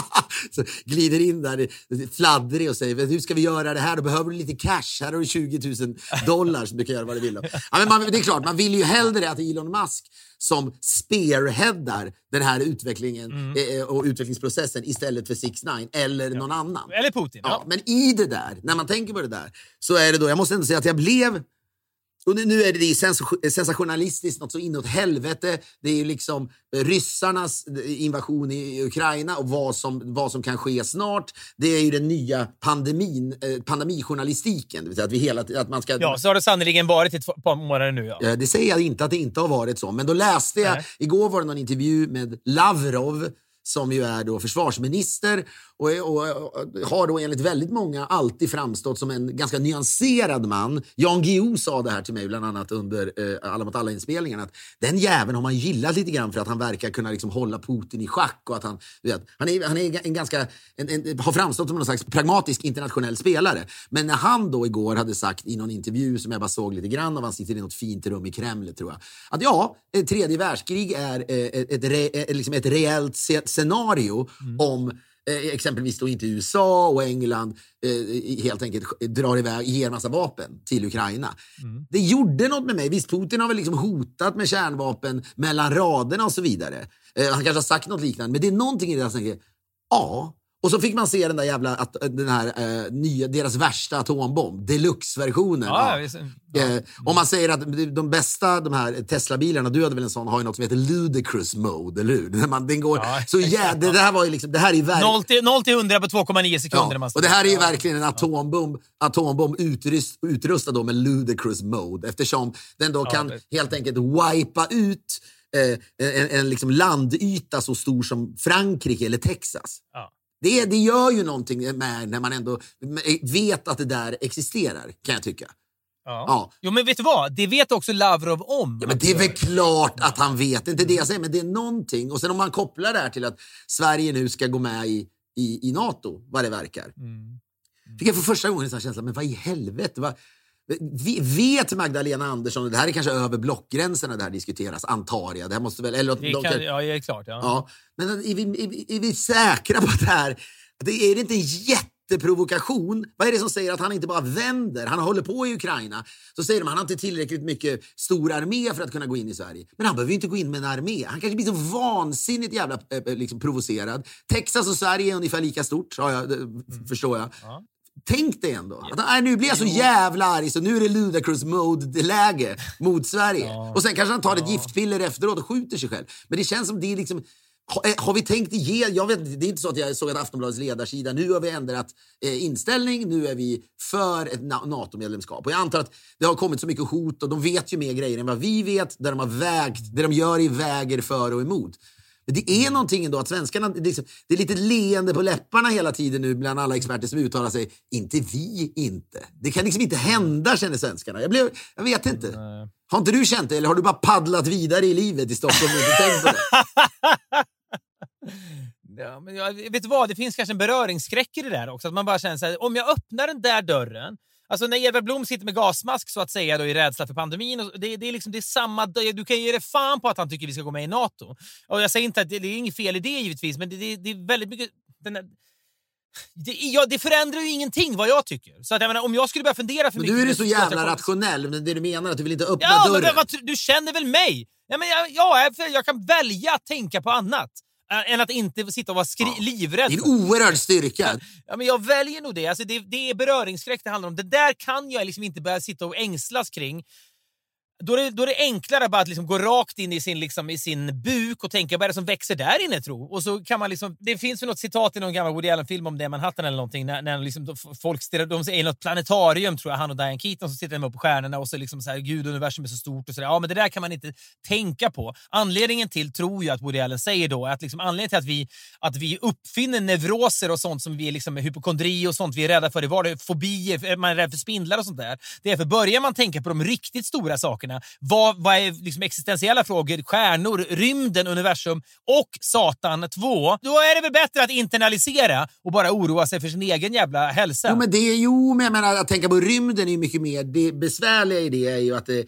Så glider in där fladdrig och säger hur ska vi göra det här? Då behöver du lite cash. Här har du 20 000 dollar som du kan göra vad du vill. Ja, men man, det är klart, man vill ju hellre att Elon Musk som spearheadar den här utvecklingen Mm. eh, och utvecklingsprocessen istället för 6 9 eller någon annan. Eller Putin. Ja, Ja. men i det där, när man tänker på det där, så är det då, jag måste ändå säga att jag blev och nu- är det, sens- sensationalistiskt något så inåt helvete. Det är ju liksom eh, ryssarnas eh, invasion i Ukraina och vad som, vad som kan ske snart. Det är ju den nya pandemin, eh, pandemijournalistiken. Att, vi hela, att man ska... ja, så har det sannerligen varit i ett par månader nu. Ja. Det säger jag inte att det inte har varit så, men då läste jag, Nej. igår var det någon intervju med Lavrov som ju är då försvarsminister och, och, och har då enligt väldigt många alltid framstått som en ganska nyanserad man. Jan Guillou sa det här till mig bland annat under eh, Alla mot alla-inspelningen. Att den jäveln har man gillat lite grann för att han verkar kunna liksom hålla Putin i schack. Och att han, vet, han, är, han är en ganska, en, en, har framstått som någon slags pragmatisk internationell spelare. Men när han då igår hade sagt i någon intervju som jag bara såg lite grann av, han sitter i något fint rum i Kreml tror jag. Att ja, ett tredje världskrig är eh, ett, ett, re, eh, liksom ett reellt scenario om eh, exempelvis då inte USA och England eh, helt enkelt drar iväg, ger massa vapen till Ukraina. Det gjorde något med mig. Visst, Putin har väl liksom hotat med kärnvapen mellan raderna och så vidare. Eh, han kanske har sagt något liknande, men det är någonting i det jag tänker, ja. Och så fick man se den där jävla, att, den här eh, nya, deras värsta atombomb, deluxe-versionen. Ja, visst. Eh, om man säger att de bästa de här Tesla-bilarna, du hade väl en sån, har ju något som heter ludicrous mode, eller hur? När man, den går Ja, så jä, det, det här var ju liksom, det här är verkligen... 0 till, 0 till 100 på 2,9 sekunder. Ja, och det här är ju Ja. verkligen en atombomb, atombomb utrust, utrustad då med ludicrous mode eftersom den då Ja, kan det- helt enkelt wipa ut eh, en, en liksom landyta så stor som Frankrike eller Texas. Det, det gör ju någonting med när man ändå vet att det där existerar, kan jag tycka. Ja. Ja. Jo, men vet du vad? Det vet också Lavrov om. Ja, men det är väl klart att han vet. Det är inte det jag säger, men det är någonting. Och sen om man kopplar det här till att Sverige nu ska gå med i, i, i NATO, vad det verkar. Mm. Fick jag för första gången en sån känsla, men vad i helvete? Vad, vet Magdalena Andersson, det här är kanske över blockgränserna det här diskuteras, antar jag. Det här måste väl, eller, Det de kan, kan- ja, det är klart. Ja. Ja, men är vi, är, vi, är vi säkra på att det här... Det är det inte en jätteprovokation? Vad är det som säger att han inte bara vänder? Han håller på i Ukraina. Så säger de att han har inte tillräckligt mycket stor armé för att kunna gå in i Sverige. Men han behöver ju inte gå in med en armé. Han kanske blir så vansinnigt jävla eh, eh, liksom, provocerad. Texas och Sverige är ungefär lika stort, har jag, det förstår jag. Ja. Tänk dig ändå. Att, nej, nu blir jag så jävla arg så nu är det ludicrous mode-läge mot Sverige. Och sen kanske han tar ett giftpiller efteråt och skjuter sig själv. Men det känns som det är liksom... Har, eh, har vi tänkt ge, jag vet, Det är inte så att jag såg att Aftonbladets ledarsida, nu har vi ändrat eh, inställning, nu är vi för ett na- NATO-medlemskap. Och jag antar att det har kommit så mycket hot och de vet ju mer grejer än vad vi vet, där de har vägt, det de gör i väger för och emot. Men det är någonting ändå att svenskarna, liksom, det är lite leende på läpparna hela tiden nu bland alla experter som uttalar sig. Inte vi, inte. Det kan liksom inte hända, känner svenskarna. Jag, blev, jag vet inte. Nej. Har inte du känt det, eller har du bara paddlat vidare i livet i Stockholm och inte tänkt på det? Ja, men jag, vet du vad? Det finns kanske en beröringsskräck i det där också. Att man bara känner så här, om jag öppnar den där dörren Alltså när Edvard Blom sitter med gasmask så att säga då, i rädsla för pandemin. Och det, det, är liksom, det är samma, du kan ge dig fan på att han tycker vi ska gå med i NATO. Och jag säger inte att det, det är inget fel i det givetvis, men det, det, det är väldigt mycket... Här, det, ja, det förändrar ju ingenting vad jag tycker. Så att jag menar, om jag skulle börja fundera för Men mycket... du är ju så det, jävla rationell. Men det du menar att du vill inte öppna Ja, men dörren. vad, du känner väl mig? Ja, men jag, ja, jag, jag kan välja att tänka på annat. Äh, Än att inte sitta och vara Ja. livrädd. Det är en oerhörd styrka. Ja, men jag väljer nog det. Alltså det. Det är beröringsskräck det handlar om. Det där kan jag liksom inte börja sitta och ängslas kring. Då är, det, då är det enklare bara att liksom gå rakt in i sin, liksom, i sin buk och tänka vad är det som växer där inne tro? Och så kan man liksom, det finns ju något citat i någon gammal Woody Allen-film om det Manhattan eller någonting. När, när liksom, de- folk stirrar, de är i något planetarium tror jag, han och Diane Keaton, så sitter de uppe på stjärnorna och så liksom så här, gud universum är så stort och så där. Ja, men det där kan man inte tänka på. Anledningen till, tror jag att Woody Allen säger då, är att liksom anledningen till att vi, att vi uppfinner neuroser och sånt som vi liksom är liksom hypokondri och sånt vi är rädda för i vardagen, fobier, man är rädd för spindlar och sånt där. Det är för börjar man tänka på de riktigt stora sakerna, vad, vad är liksom existentiella frågor, stjärnor, rymden, universum och Satan 2, då är det väl bättre att internalisera och bara oroa sig för sin egen jävla hälsa. Jo, men det jo, men jag menar, att tänka på rymden är ju mycket mer... Det besvärliga i det är ju att det,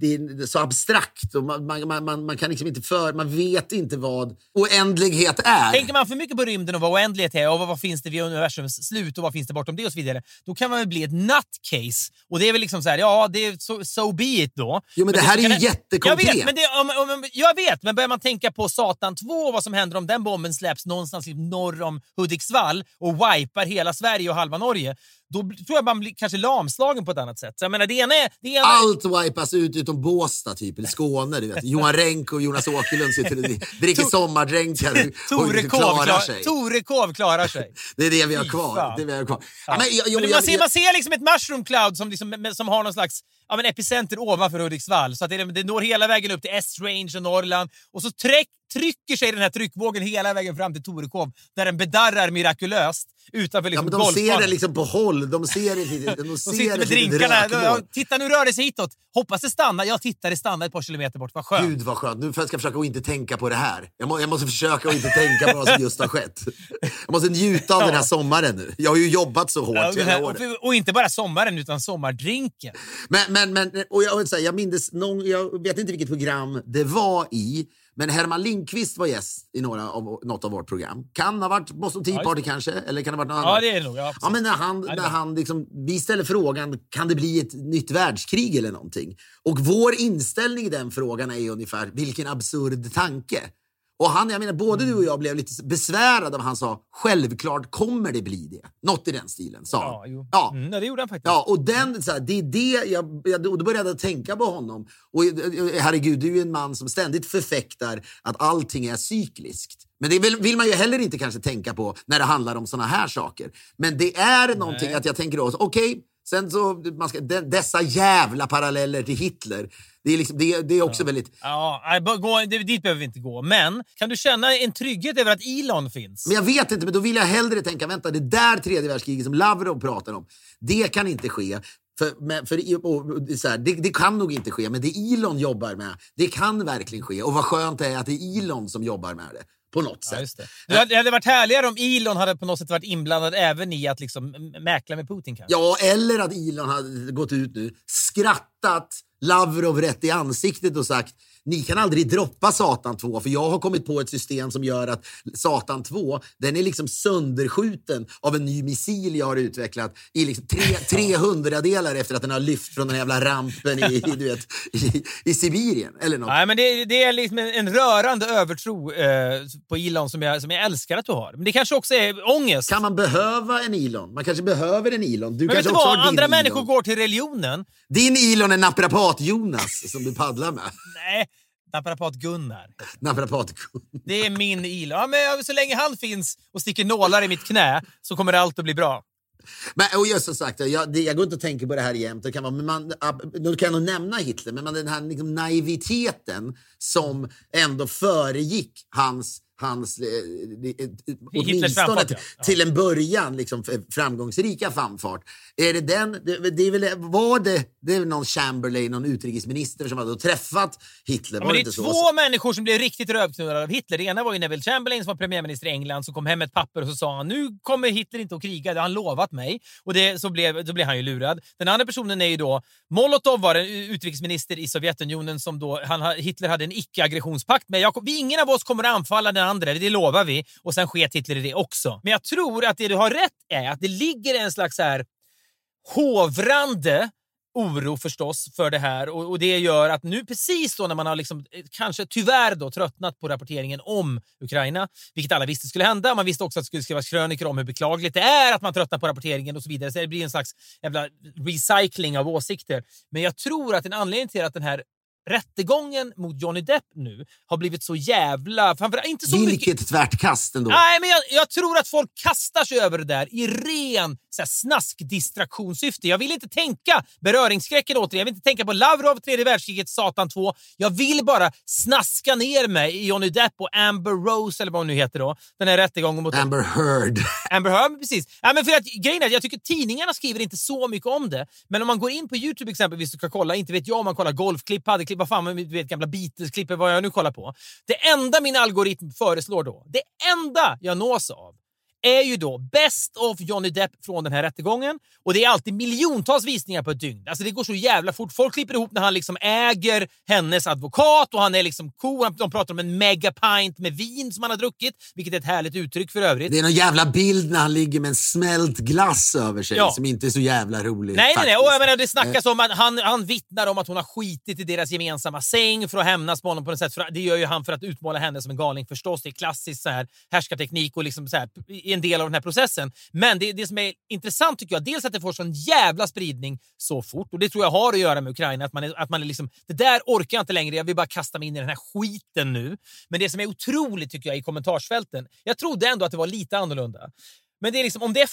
det är så abstrakt. Och man, man, man- man, kan liksom inte för... Man vet inte vad oändlighet är. Tänker man för mycket på rymden och vad oändlighet är och vad, vad finns det vid universums slut och vad finns det bortom det och så vidare, då kan man väl bli ett nutcase. Och det är väl liksom så här, ja, det är so, so be it då. Jo, men det här är ju jättekonkret. Jag vet, men det, om, om, jag vet, men börjar man tänka på Satan 2 och vad som händer om den bomben släpps någonstans i norr om Hudiksvall och wipar hela Sverige och halva Norge, då tror jag man blir kanske lamslagen på ett annat sätt. Så jag menar, det ena är... Det ena Allt wipas ut utom Båstad, typ, eller Skåne. Du vet. Johan Renck och Jonas Åkerlund sitter och dricker sommardränkar Tore klarar klar, sig. Tore Kov klarar sig. Det är det vi har kvar. fan. Det är vi har kvar. Ja. Men jag- jag- Men jag- man, ser, man ser liksom ett mushroom cloud som, liksom, som har någon slags ja, men epicenter ovanför Hudiksvall. Så att det, det når hela vägen upp till S-range och Norrland. Och så träck, trycker sig den här tryckvågen hela vägen fram till Torekov där den bedarrar mirakulöst utanför Ja, liksom men de ser det liksom på håll. De ser det, de, de sitter med drinkarna. Ja, Titta, nu rör det sig hitåt. Hoppas det stannar. Jag tittar, det stannar ett par kilometer bort. Vad skönt. Gud vad skönt. Nu ska jag försöka att inte tänka på det här. Jag, må, jag måste försöka att inte tänka på vad som just har skett. Jag måste njuta av Ja. den här sommaren nu. Jag har ju jobbat så hårt Ja, och, den här, och, och inte bara sommaren, utan sommardrinken. Men, men, men och jag, vill säga, jag minns, någon, jag vet inte vilket program det var i, men Herman Lindqvist var gäst i några av, något av vårt program. Kan ha varit Boston Tea Ja, Party kanske, eller kan ha varit något Ja, annat? det är det nog. Ja, Ja, men när han, när han liksom, vi ställer frågan, kan det bli ett nytt världskrig eller någonting? Och vår inställning i den frågan är ungefär, vilken absurd tanke. Och han, jag menar, både du och jag blev lite besvärade av han sa, självklart kommer det bli det. Något i den stilen sa Ja, han. jo. Ja. Mm, ja, det gjorde han faktiskt. Ja, och den, så här, det är det jag, jag, då började jag tänka på honom. Och eh, herregud, du är en man som ständigt förfäktar att allting är cykliskt. Men det vill, vill man ju heller inte kanske tänka på när det handlar om såna här saker. Men det är någonting Nej. att jag tänker då, okej, sen så, man ska, de, dessa jävla paralleller till Hitler. Det är, liksom, det, det är också väldigt... Ja, gå, det- dit behöver vi inte gå. Men kan du känna en trygghet över att Elon finns? Men jag vet inte, men då vill jag hellre tänka, vänta, det där tredje världskriget som Lavrov pratar om, det kan inte ske. För, för, så här, det, det kan nog inte ske, men det Elon jobbar med, det kan verkligen ske. Och vad skönt det är att det är Elon som jobbar med det. På något Ja, sätt. det. Det hade- varit härligare om Elon hade på något sätt varit inblandad även i att liksom mäkla med Putin kanske. Ja, eller att Elon hade gått ut nu, skrattat Lavrov rätt i ansiktet och sagt ni kan aldrig droppa Satan 2 för jag har kommit på ett system som gör att Satan 2 den är liksom sönderskjuten av en ny missil jag har utvecklat i liksom tre, 300 delar efter att den har lyft från den jävla rampen i, i, du vet, i, i Sibirien. Eller något. Nej, men det, det är liksom en, en rörande övertro eh, på Elon som jag, som jag älskar att du har. Men det kanske också är ångest. Kan man behöva en Elon? Man kanske behöver en Elon. Du men vet kanske du också vad? Andra Elon. människor går till religionen. Din Elon är naprapat-Jonas som du paddlar med. Nej, naprapat Gunnar. Naprapat Det är min Elon. Ja, men så länge han finns och sticker nålar i mitt knä så kommer allt att bli bra. Men, och just som sagt, jag, det, jag går inte och tänker på det här jämt. Det kan vara, men man, nu kan jag nog nämna Hitler, men man, den här liksom, naiviteten som ändå föregick hans hans eh, eh, åtminstone framfart, till, ja. Till en början liksom, framgångsrika framfart. Är det den, det, det är väl, var det, det är någon Chamberlain, någon utrikesminister som hade träffat Hitler? Ja, var det är så? två människor som blev riktigt rövknullade av Hitler. Det ena var ju Neville Chamberlain som var premiärminister i England som kom hem med ett papper och så sa han nu kommer Hitler inte att kriga, det har han lovat mig. Och det, så blev, då blev han ju lurad. Den andra personen är ju då Molotov var en utrikesminister i Sovjetunionen som då han, ha- Hitler hade en icke-aggressionspakt med. Jag, ingen av oss kommer att anfalla den andra, det lovar vi. Och sen sket Hitler i det också. Men jag tror att det du har rätt är att det ligger en slags här hovrande oro förstås för det här och, och det gör att nu precis då när man har liksom, eh, kanske tyvärr då tröttnat på rapporteringen om Ukraina, vilket alla visste skulle hända. Man visste också att det skulle skrivas krönikor om hur beklagligt det är att man tröttnar på rapporteringen och så vidare. Så det blir en slags jävla recycling av åsikter. Men jag tror att en anledning till att den här rättegången mot Johnny Depp nu har blivit så jävla... Framförallt inte så mycket... Vilket tvärtkast ändå. Nej, men jag, jag tror att folk kastar sig över det där i ren så här, snaskdistraktionssyfte. Jag vill inte tänka beröringsskräcken återigen. Jag vill inte tänka på Lavrov, tredje världskriget, Satan 2. Jag vill bara snaska ner mig i Johnny Depp och Amber Rose, eller vad hon nu heter då. Den här rättegången mot Amber Heard. Amber Heard, precis. Ja, men för att, grejen är att jag tycker tidningarna skriver inte så mycket om det. Men om man går in på Youtube exempelvis och ska kolla, inte vet jag om man kollar golfklipp, padelklipp, Typ, vad fan, du vet gamla Beatles-klipp, vad jag nu kollar på. Det enda min algoritm föreslår då, det enda jag nås av, är ju då Best of Johnny Depp från den här rättegången. Och det är alltid miljontals visningar på ett dygn. Alltså det går så jävla fort. Folk klipper ihop när han liksom äger hennes advokat och han är liksom cool. De pratar om en mega pint med vin som han har druckit, vilket är ett härligt uttryck för övrigt. Det är någon jävla bild när han ligger med en smält glass över sig Ja. som inte är så jävla rolig. Nej, nej, nej. faktiskt. Och jag menar, det snackas om att han, han vittnar om att hon har skitit i deras gemensamma säng för att hämnas på honom på något sätt. För det gör ju han för att utmåla henne som en galning förstås. Det är klassisk så här, härskarteknik och liksom så här, en del av den här processen. Men det, det som är intressant tycker jag, dels att det får sån jävla spridning så fort. Och det tror jag har att göra med Ukraina. Att man är, att man är liksom, det där orkar jag inte längre, jag vill bara kasta mig in i den här skiten nu. Men det som är otroligt tycker jag i kommentarsfälten, jag trodde ändå att det var lite annorlunda. Men det är liksom, om det är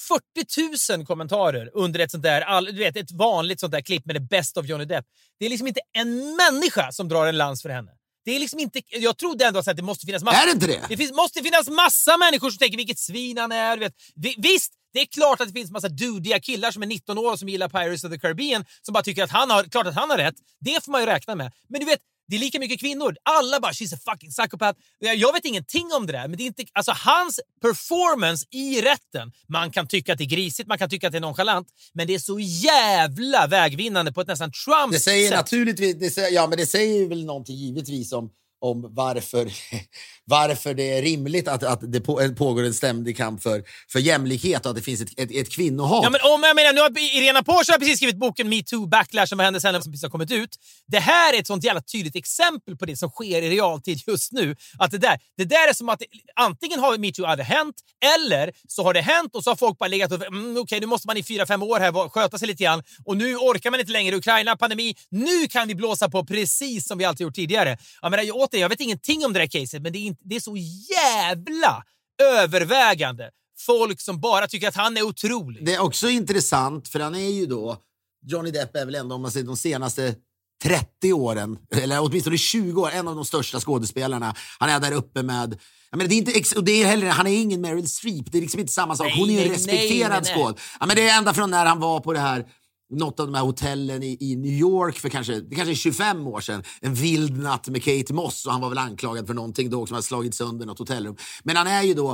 40 000 kommentarer under ett sånt där, all, du vet, ett vanligt sånt där klipp med det bästa av Johnny Depp. Det är liksom inte en människa som drar en lans för henne. Det är liksom inte, jag trodde ändå att det måste finnas massa... Är det inte det? Det finns, måste finnas massa människor som tänker vilket svin han är. Du vet. Vi- Visst, det är klart att det finns massa dudiga killar som är 19 år och som gillar Pirates of the Caribbean som bara tycker att han har, klart att han har rätt. Det får man ju räkna med. Men du vet, det är lika mycket kvinnor. Alla bara “she's a fucking psychopath”. Jag vet ingenting om det där, men det är inte, alltså hans performance i rätten. Man kan tycka att det är grisigt, man kan tycka att det är nonchalant, men det är så jävla vägvinnande på ett nästan Trumps Det säger sätt. naturligtvis, det säger, ja men det säger väl någonting givetvis om, om varför, varför det är rimligt att, att det på, eh, pågår en ständig kamp för, för jämlikhet och att det finns ett, ett, ett kvinnohat. Ja, men om jag menar, nu har Irena Porsche har precis skrivit boken Me Too Backlash som vad hände sen som precis har kommit ut. Det här är ett sånt jävla tydligt exempel på det som sker i realtid just nu. Att det, där, det där är som att det, antingen har metoo aldrig hänt eller så har det hänt och så har folk bara legat och mm, okej, nu måste man i fyra, fem år här sköta sig lite grann och nu orkar man inte längre. Ukraina, pandemi. Nu kan vi blåsa på precis som vi alltid gjort tidigare. Jag, menar, återigen, jag vet ingenting om det där caset, men det är, inte, det är så jävla övervägande folk som bara tycker att han är otrolig. Det är också intressant, för han är ju då... Johnny Depp är väl ändå, om man säger de senaste 30 åren, eller åtminstone 20 år, en av de största skådespelarna. Han är där uppe med... Jag menar, det är inte, det är heller, han är ingen Meryl Streep, det är liksom inte samma sak. Nej, Hon är ju en respekterad nej, nej, nej. skåd. Ja, men det är ända från när han var på det här något av de här hotellen i, i New York för kanske, det kanske är 25 år sedan. En vild natt med Kate Moss och han var väl anklagad för någonting då som hade slagit sönder något hotellrum. Men han är ju då,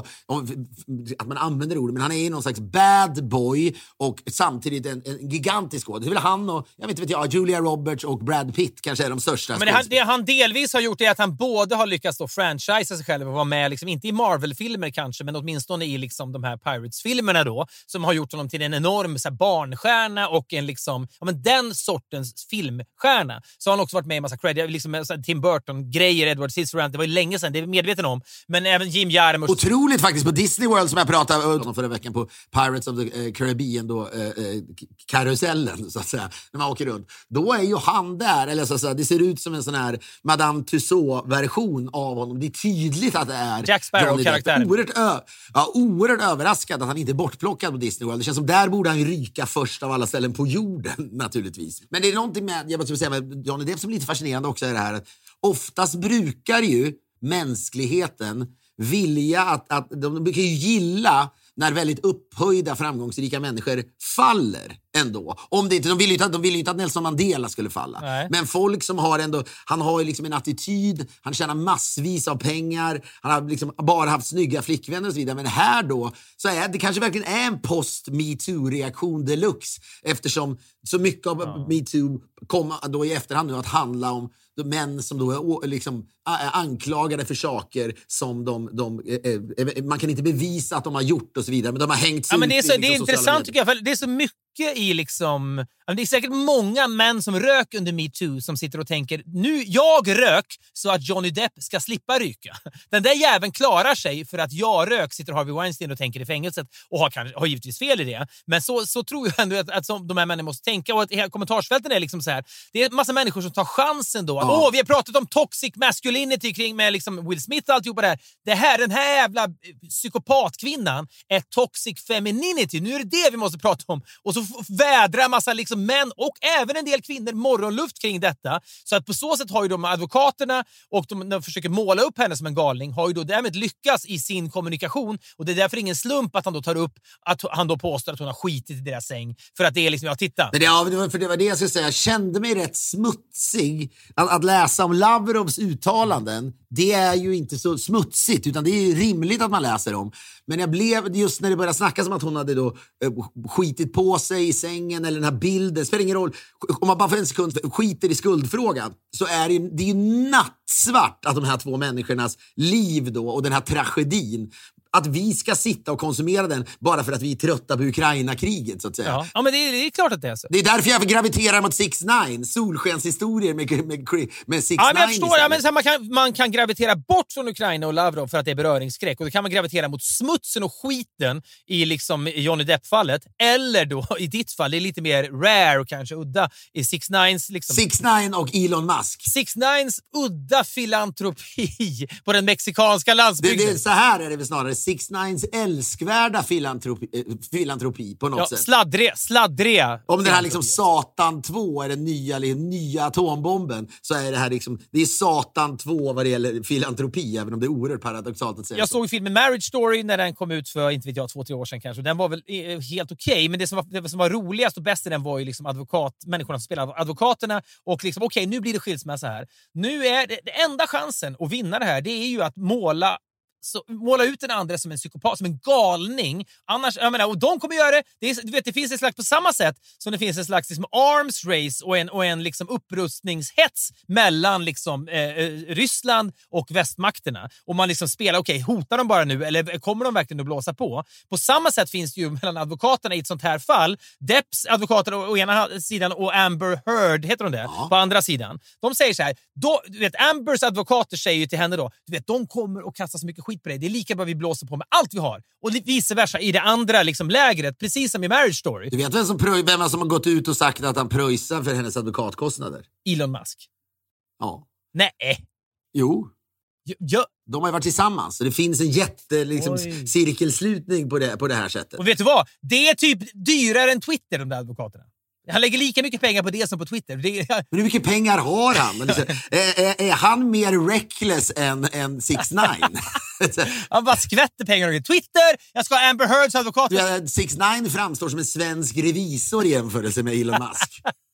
att man använder ordet, men han är ju någon slags bad boy och samtidigt en, en gigantisk skådis. Det är väl han och, jag vet inte jag, Julia Roberts och Brad Pitt kanske är de största Men det han, det han delvis har gjort är att han både har lyckats då franchisa sig själv och vara med, liksom, inte i Marvel-filmer kanske, men åtminstone i liksom, de här Pirates-filmerna då, som har gjort honom till en enorm så här, barnstjärna och en liksom, ja, men den sortens filmstjärna. Så har han också varit med i massa cred, liksom, Tim Burton-grejer, Edward Scissorhands, det var ju länge sedan, det är vi medveten om. Men även Jim Jarmusch. Otroligt faktiskt på Disney World som jag pratade om förra veckan på Pirates of the eh, Caribbean då, eh, eh, karusellen så att säga, när man åker runt. Då är ju han där, eller så att säga, det ser ut som en sån här Madame Tussauds-version av honom. Det är tydligt att det är Jack Sparrow, Johnny Depp. karaktären. Oerhört, ö- ja, oerhört överraskad att han inte är bortplockad på Disney World. Det känns som där borde han ryka först av alla ställen på jorden naturligtvis. Men det är någonting med, jag måste säga, med Johnny Depp som är lite fascinerande också är det här att oftast brukar ju mänskligheten vilja att, att de brukar ju gilla när väldigt upphöjda framgångsrika människor faller ändå. Om det inte, de vill ju inte, de vill ju inte att Nelson Mandela skulle falla. Nej. Men folk som har ändå, han har ju liksom en attityd, han tjänar massvis av pengar, han har liksom bara haft snygga flickvänner och så vidare. Men här då, så är det kanske verkligen är en post-metoo-reaktion deluxe. Eftersom så mycket av metoo kom då i efterhand nu att handla om män som då är liksom, anklagade för saker som de, de eh, eh, man kan inte bevisa att de har gjort och så vidare. Men de har hängt Ja, men det är, så, i det är liksom intressant medier. tycker jag, för det är så mycket i liksom... Det är säkert många män som rök under metoo som sitter och tänker nu jag rök så att Johnny Depp ska slippa ryka. Den där jäveln klarar sig för att jag rök, sitter Harvey Weinstein och tänker i fängelset och har, kanske, har givetvis fel i det. Men så, så tror jag ändå att, att som de här männen måste tänka och att hela kommentarsfälten är liksom så här. Det är en massa människor som tar chansen då. Att, Ja. Åh, vi har pratat om toxic masculinity kring med liksom Will Smith och alltihopa det här. Det här. Den här jävla eh, psykopatkvinnan är toxic femininity. Nu är det det vi måste prata om. Och så vädrar massa liksom män och även en del kvinnor morgonluft kring detta. Så att på så sätt har ju de advokaterna och de, de försöker måla upp henne som en galning har ju då därmed lyckats i sin kommunikation. Och det är därför ingen slump att han då tar upp att han då påstår att hon har skitit i deras säng. För att det är liksom, ja titta. Men det, ja, för det var det jag skulle säga. Jag kände mig rätt smutsig. Att, att läsa om Lavrovs uttalanden, det är ju inte så smutsigt, utan det är ju rimligt att man läser om. Men jag blev, just när det började snackas om att hon hade då eh, skitit på sig i sängen eller den här bilden, spelar ingen roll. Om man bara för en sekund skiter i skuldfrågan så är det, ju- det är ju nattsvart att de här två människornas liv då och den här tragedin att vi ska sitta och konsumera den bara för att vi är trötta på Ukraina-kriget så att säga. Ja, ja men det är, det är klart att det är så. Det är därför jag graviterar mot 6 9 solskenshistorier med, med, med 6 Ja, men jag 9 förstår. Ja, men så här, man, kan, man kan gravitera bort från Ukraina och Lavrov för att det är beröringsskräck. Och då kan man gravitera mot smutsen och skiten i liksom Johnny Depp-fallet. Eller då, i ditt fall, det är lite mer rare och kanske udda, i 6 9 liksom, 6 9 och Elon Musk. 6 9 udda filantropi på den mexikanska Det, landsbygden. det, så här är det väl snarare Six Nines älskvärda filantropi, filantropi på något Ja, sätt. sladdriga, sladdriga. Om den här liksom Satan 2 är den nya, liksom, nya atombomben så är det här liksom, det är Satan 2 vad det gäller filantropi, även om det är oerhört paradoxalt att säga Jag så. såg filmen Marriage Story när den kom ut för inte vet jag, två, tre år sedan kanske. Den var väl helt okej, men det som, var, det som var roligast och bäst i den var ju liksom advokat, människorna som spelade advokaterna. Och liksom, okej, nu blir det skilsmässa här. Nu är det, det enda chansen att vinna det här, det är ju att måla så, måla ut den andra som en psykopat, som en galning. Annars, jag menar, och de kommer göra det. Det, är, du vet, det finns ett slags, på samma sätt som det finns en slags liksom, arms race och en, och en liksom, upprustningshets mellan liksom, eh, eh, Ryssland och västmakterna. Och man liksom spelar, okej, hotar de bara nu eller kommer de verkligen att blåsa på? På samma sätt finns det ju mellan advokaterna i ett sånt här fall. Depps advokater å, å ena sidan och Amber Heard, heter hon det, på andra sidan. De säger så här, då, du vet, Ambers advokater säger ju till henne då, du vet, de kommer att kasta så mycket skit på dig. Det är lika bra vi blåser på med allt vi har. Och vice versa i det andra liksom, lägret, precis som i Marriage Story. Du vet vem som, pröj- vem som har gått ut och sagt att han pröjsar för hennes advokatkostnader? Elon Musk. Ja. Nej. Jo, Ja, ja. de har ju varit tillsammans. Så det finns en jätte liksom, cirkelslutning på det, på det här sättet. Och vet du vad? Det är typ dyrare än Twitter, de där advokaterna. Han lägger lika mycket pengar på det som på Twitter. Det är, Men hur mycket pengar har han? Liksom, är, är, är han mer reckless än, än 6 9 han bara skvätter pengar. Twitter, jag ska ha Amber Heards advokat. 6 9 framstår som en svensk revisor i jämförelse med Elon Musk.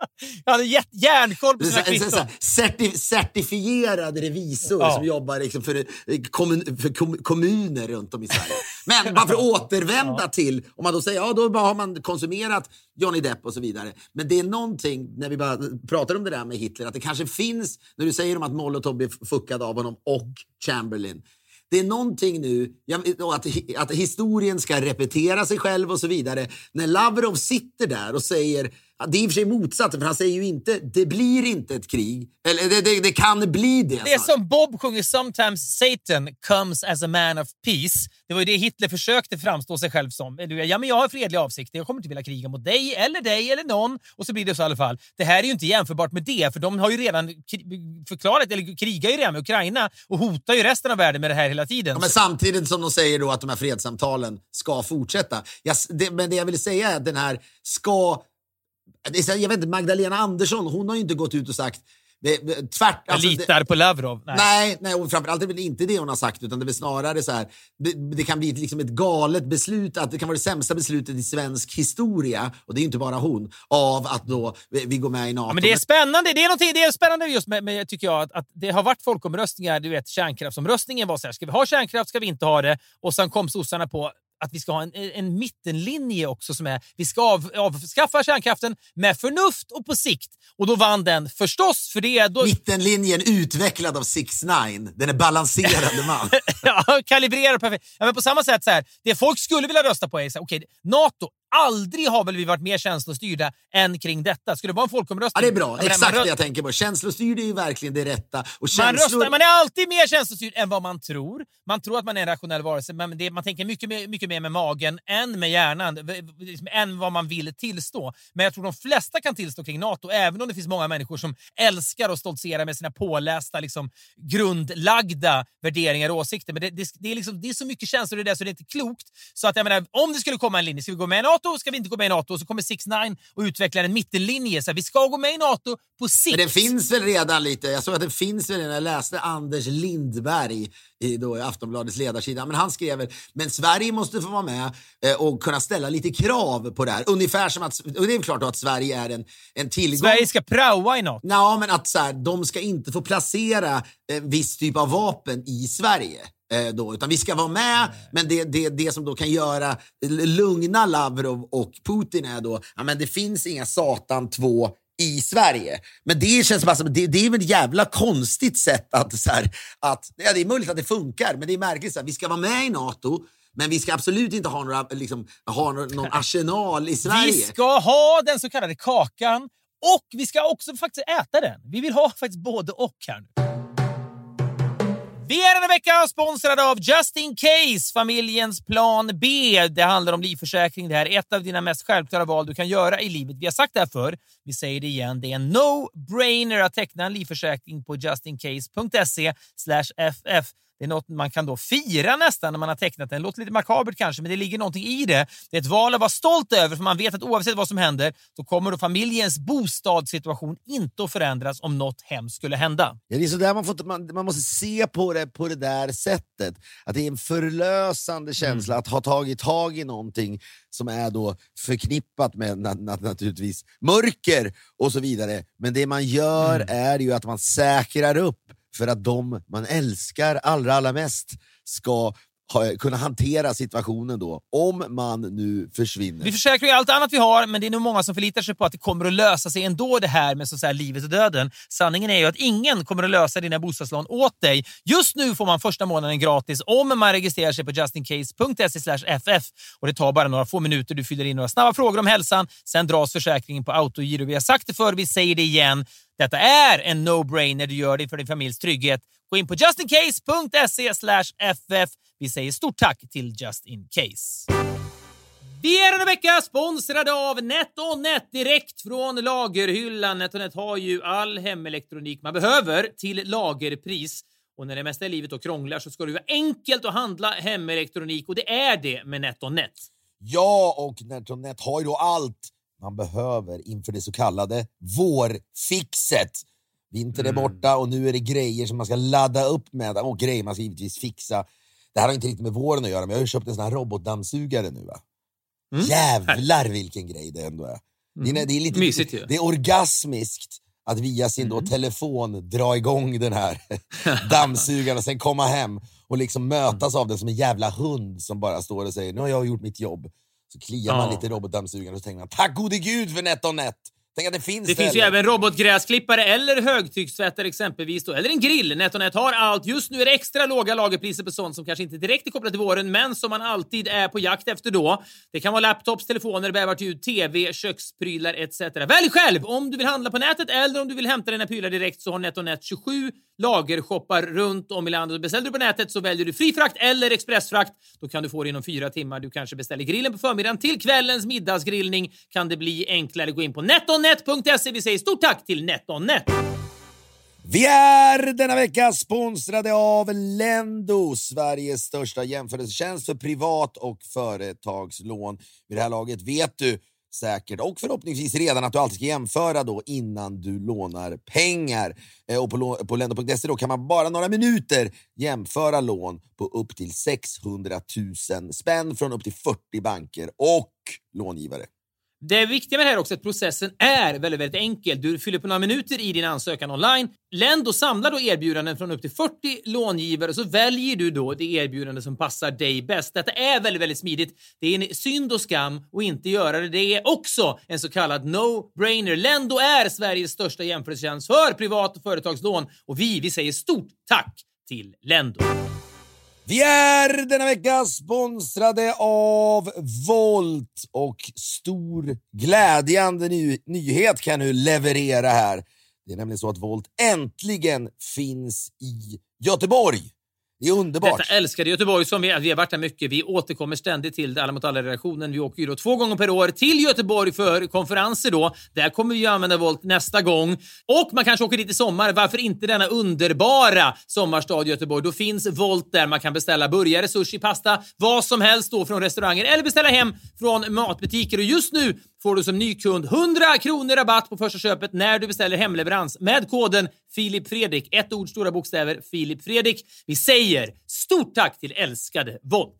Jag hade järnkoll på sina kvitton. certi- certifierad revisor Ja. som jobbar liksom för, eh, kommun, för kom, kommuner runt om i Sverige. Men bara för att återvända till, om man då säger ja då har man konsumerat Johnny Depp och så vidare. Men det är någonting, när vi bara pratar om det där med Hitler, att det kanske finns, när du säger om att Molotov blev fuckad av honom och Chamberlain. Det är någonting nu, ja, att, att historien ska repetera sig själv och så vidare. När Lavrov sitter där och säger, ja, det är i och för sig motsatsen, för han säger ju inte, det blir inte ett krig. Eller det, det, det kan bli det. Det är som Bob sjunger “Sometimes Satan comes as a man of peace”. Det var ju det Hitler försökte framstå sig själv som. Ja, men jag har fredliga avsikter. Jag kommer inte vilja kriga mot dig, eller dig, eller någon. Och så blir det så i alla fall. Det här är ju inte jämförbart med det, för de har ju redan förklarat, eller krigar ju redan med Ukraina och hotar ju resten av världen med det här hela tiden. Ja, men samtidigt som de säger då att de här fredssamtalen ska fortsätta. Jag, det, men det jag vill säga är att den här ska... det Jag vet inte, Magdalena Andersson, hon har ju inte gått ut och sagt... Tvärt, jag alltså, det- litar på Lavrov. Nej. Nej, nej och framförallt är det väl inte det hon har sagt utan det är väl snarare så här. Det, det kan bli ett, liksom ett galet beslut, att det kan vara det sämsta beslutet i svensk historia och det är inte bara hon, av att då vi, vi går med i NATO. Ja, men det är spännande. Det är, det är spännande just med, med tycker jag, att, att det har varit folkomröstningar. Du vet, kärnkraftsomröstningen var så här, ska vi ha kärnkraft, ska vi inte ha det? Och sen kom sossarna på att vi ska ha en, en mittenlinje också som är vi ska av, avskaffa kärnkraften med förnuft och på sikt. Och då vann den förstås för det. Då, Mittenlinjen utvecklad av 6 9 den är balanserande man. ja, kalibrera perfekt. Ja, men på samma sätt, så här, det folk skulle vilja rösta på är så här, okej, NATO. Aldrig har väl vi varit mer känslostyrda än kring detta. Skulle det vara en Ja, folkomröstning? det är bra, Jag exakt man det jag tänker på. Känslostyrd är ju verkligen det rätta. Och Man, känslor... röstar, man är alltid mer känslostyrd än vad man tror. Man tror att man är en rationell varelse, men det, man tänker mycket mer, mycket mer med magen än med hjärnan. liksom, Än vad man vill tillstå. Men jag tror de flesta kan tillstå kring NATO, även om det finns många människor som älskar och stoltserar med sina pålästa, liksom, grundlagda värderingar och åsikter. Men det, det, det, är liksom, det är så mycket känslor i det så det är inte klokt. Så att jag menar, om det skulle komma en linje, ska vi gå med i NATO? Ska vi inte gå med i NATO? Och så kommer 6 9 och utvecklar en mittenlinje. Så här, vi ska gå med i NATO på sikt. Men det finns väl redan lite, jag såg att det finns väl redan, jag läste Anders Lindberg i, då, i Aftonbladets ledarsida, men han skrev men Sverige måste få vara med eh, och kunna ställa lite krav på det här. Ungefär som att, och det är klart att Sverige är en, en tillgång. Sverige ska praoa i NATO. Ja, men att så här, de ska inte få placera eh, viss typ av vapen i Sverige. Eh, då, utan vi ska vara med, men det, det, det som då kan göra lugna Lavrov och Putin är då, ja men det finns inga Satan 2 i Sverige. Men det känns bara som, det, det är väl ett jävla konstigt sätt att, så här, att ja, det är möjligt att det funkar, men det är märkligt, så här, vi ska vara med i NATO, men vi ska absolut inte ha, några, liksom, ha någon, någon arsenal i Sverige. Vi ska ha den så kallade kakan och vi ska också faktiskt äta den. Vi vill ha faktiskt både och här nu. Vi är denna vecka sponsrade av Just In Case, familjens plan B. Det handlar om livförsäkring. Det här är ett av dina mest självklara val du kan göra i livet. Vi har sagt det här förr. Vi säger det igen. Det är en no-brainer att teckna en livförsäkring på justincase.se ff. Det är något man kan då fira nästan när man har tecknat den. Det låter lite makabert kanske, men det ligger någonting i det. Det är ett val att vara stolt över, för man vet att oavsett vad som händer så kommer då familjens bostadssituation inte att förändras om något hemskt skulle hända. Ja, det är så där man, får, man, man måste se på det på det där sättet. Att det är en förlösande känsla att ha tagit tag i någonting som är då förknippat med na, na, naturligtvis mörker och så vidare. Men det man gör är ju att man säkrar upp för att de man älskar allra, allra mest ska ha, kunna hantera situationen då, om man nu försvinner. Vi försäkrar ju allt annat vi har, men det är nog många som förlitar sig på att det kommer att lösa sig ändå det här med så att livet och döden. Sanningen är ju att ingen kommer att lösa dina bostadslån åt dig. Just nu får man första månaden gratis om man registrerar sig på justincase.se ff. Och Det tar bara några få minuter. Du fyller in några snabba frågor om hälsan. Sen dras försäkringen på autogiro. Vi har sagt det förr, vi säger det igen. Detta är en no-brainer. Du gör det för din familjs trygghet. Gå in på justincase.se ff. Vi säger stort tack till Just In Case. Vi är denna vecka sponsrade av NetOnNet direkt från lagerhyllan. NetOnNet har ju all hemelektronik man behöver till lagerpris. Och när det mesta i livet då krånglar så ska det vara enkelt att handla hemelektronik och det är det med NetOnNet. Ja, och NetOnNet har ju då allt man behöver inför det så kallade vårfixet. Vintern är borta och nu är det grejer som man ska ladda upp med och grejer man ska givetvis fixa. Det här har inte riktigt med våren att göra, men jag har ju köpt en sån här robotdammsugare nu. Va? Jävlar vilken grej det ändå är. Det är, det är lite, Mysigt ju. Det är orgasmiskt att via sin då telefon dra igång den här dammsugaren och sen komma hem och liksom mötas av den som en jävla hund som bara står och säger nu har jag gjort mitt jobb. Så kliar man lite i robotdammsugaren och så tänker man tack gode gud för NetOnNet. Tänk att det finns Det finns ju även robotgräsklippare eller högtryckstvättare exempelvis. Då. Eller en grill. NetOnNet har allt. Just nu är det extra låga lagerpriser på sånt som kanske inte direkt är kopplat till våren, men som man alltid är på jakt efter då. Det kan vara laptops, telefoner, bävartljud, TV, köksprylar etc. Välj själv om du vill handla på nätet eller om du vill hämta dina prylar direkt så har NetOnNet 27 lagershoppar runt om i landet. Och Beställer du på nätet så väljer du fri frakt eller expressfrakt. Då kan du få det inom fyra timmar. Du kanske beställer grillen på förmiddagen till kvällens middagsgrillning. Kan det bli enklare? Gå in på netonnet.se. Vi säger stort tack till NetOnNet. Vi är denna vecka sponsrade av Lendo, Sveriges största jämförelsetjänst för privat och företagslån. Vid det här laget vet du säkert och förhoppningsvis redan att du alltid ska jämföra då innan du lånar pengar. Eh, och på, på lendo.se då kan man bara några minuter jämföra lån på upp till 600 000 spänn från upp till 40 banker och långivare. Det viktiga med det här är också att processen är väldigt, väldigt enkel. Du fyller på några minuter i din ansökan online. Lendo samlar då erbjudanden från upp till 40 långivare och så väljer du då det erbjudande som passar dig bäst. Detta är väldigt, väldigt smidigt. Det är en synd och skam att inte göra det. Det är också en så kallad no-brainer. Lendo är Sveriges största jämförelsetjänst för privat och företagslån och vi, vi säger stort tack till Lendo. Vi är denna vecka sponsrade av Volt och stor glädjande ny nyhet kan jag nu leverera här. Det är nämligen så att Volt äntligen finns i Göteborg. Det är underbart. Detta älskade Göteborg som vi, vi har varit där mycket. Vi återkommer ständigt till Alla mot alla-redaktionen. Vi åker ju då två gånger per år till Göteborg för konferenser då. Där kommer vi ju använda Volt nästa gång. Och man kanske åker dit i sommar. Varför inte denna underbara sommarstad Göteborg? Då finns Volt där man kan beställa burgare, sushi, pasta, vad som helst då från restauranger eller beställa hem från matbutiker. Och just nu får du som ny kund 100 kronor rabatt på första köpet när du beställer hemleverans med koden Filip Fredrik. Ett ord, stora bokstäver, Filip Fredrik. Vi säger stort tack till älskade Volt.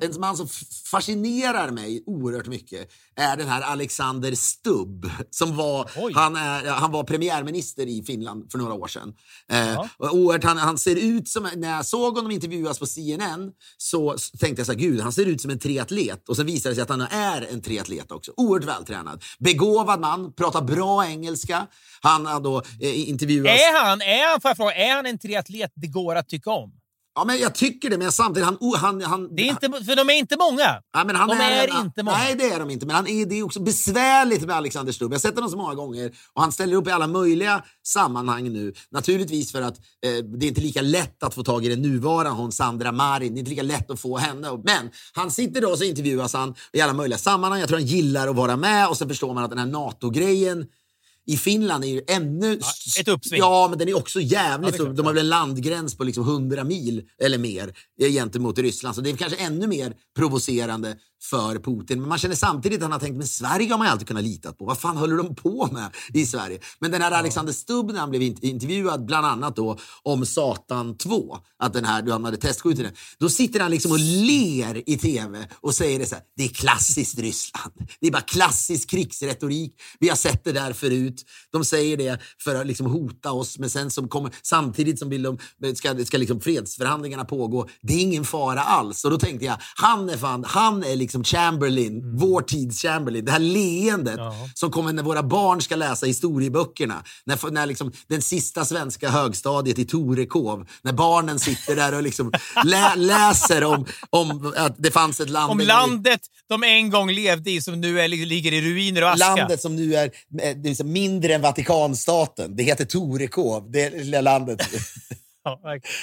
En man som f- fascinerar mig oerhört mycket är den här Alexander Stubb. Som var, Oj. han, är, han var premiärminister i Finland för några år sedan. Eh, oerhört, han, han ser ut som, när jag såg honom intervjuas på CNN så tänkte jag så här, gud, han ser ut som en triatlet. Och sen visade det sig att han är en triatlet också. Oerhört vältränad. Begåvad man, pratar bra engelska. Han har då eh, intervjuats... Är han, är han, får jag fråga, är han en triatlet det går att tycka om? Ja, men jag tycker det, men samtidigt, han, han, han, Det är inte, för de är inte många. Ja, men han de är, en- inte många. Nej, det är de inte. Men han är, det är också besvärligt med Alexander Stubb. Jag har sett honom så många gånger och han ställer upp i alla möjliga sammanhang nu. Naturligtvis för att eh, det är inte lika lätt att få tag i den nuvarande hon Sandra Marin. Det är inte lika lätt att få henne. Men han sitter då och så intervjuas han i alla möjliga sammanhang. Jag tror han gillar att vara med och så förstår man att den här NATO-grejen i Finland är ju ännu... Ja, ett uppsving. Ja, men den är också jävligt... Ja, är de har väl en landgräns på liksom 100 mil eller mer eh, gentemot Ryssland. Så det är kanske ännu mer provocerande för Putin. Men man känner samtidigt att han har tänkt, men Sverige har man alltid kunnat lita på. Vad fan håller de på med i Sverige? Men den här Alexander Stubb när han blev int- intervjuad bland annat då om Satan 2, att den här, han hade testskjutit den. Då sitter han liksom och ler i tv och säger det så här, det är klassiskt Ryssland. Det är bara klassisk krigsretorik. Vi har sett det där förut. De säger det för att liksom hota oss, men sen som kommer, samtidigt som vill de, ska, ska liksom fredsförhandlingarna pågå. Det är ingen fara alls. Och då tänkte jag, han är fan, han är liksom Chamberlain, vår tids Chamberlain. Det här leendet Ja. som kommer när våra barn ska läsa historieböckerna. När, när liksom den sista svenska högstadiet i Torekov, när barnen sitter där och liksom lä, läser om, om att det fanns ett land Om landet de en gång levde i som nu är, ligger i ruiner och aska. Landet som nu är, eh, är liksom mindre än Vatikanstaten. Det heter Torekov, det lilla landet. Ja.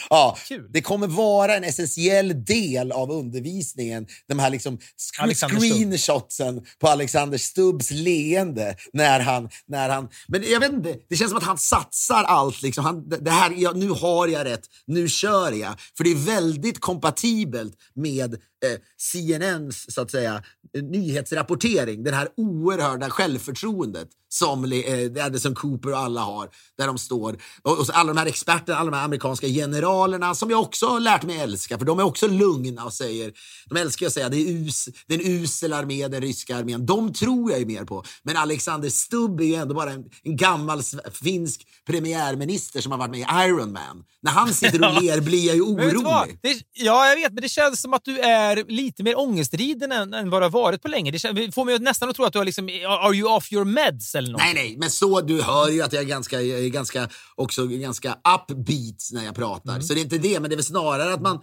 Ja, det kommer vara en essentiell del av undervisningen. De här liksom screenshotsen på Alexander Stubbs leende. När han, när han, men jag vet inte, det känns som att han satsar allt. Liksom. Han, det här, ja, nu har jag rätt, nu kör jag. För det är väldigt kompatibelt med eh, CNNs så att säga, eh, nyhetsrapportering. Den här oerhörda självförtroendet som eh, Addison Cooper och alla har. Där de står. Och, alla de här experterna, alla de här amerikanska generalerna som jag också har lärt mig älska. För de är också lugna och säger, de älskar att säga det är, us, det är en usel armé, den ryska armén. De tror jag ju mer på. Men Alexander Stubb är ju ändå bara en, en gammal finsk premiärminister som har varit med i Iron Man. När han sitter och ler blir jag ju orolig. Det, ja, jag vet, men det känns som att du är lite mer ångestriden än, än vad du har varit på länge. Det får mig nästan att tro att du har liksom, are you off your meds eller något? Nej, nej, men så du hör ju att jag är ganska, jag är ganska, också ganska upbeat när jag pratar. Så det är inte det, men det är väl snarare att man,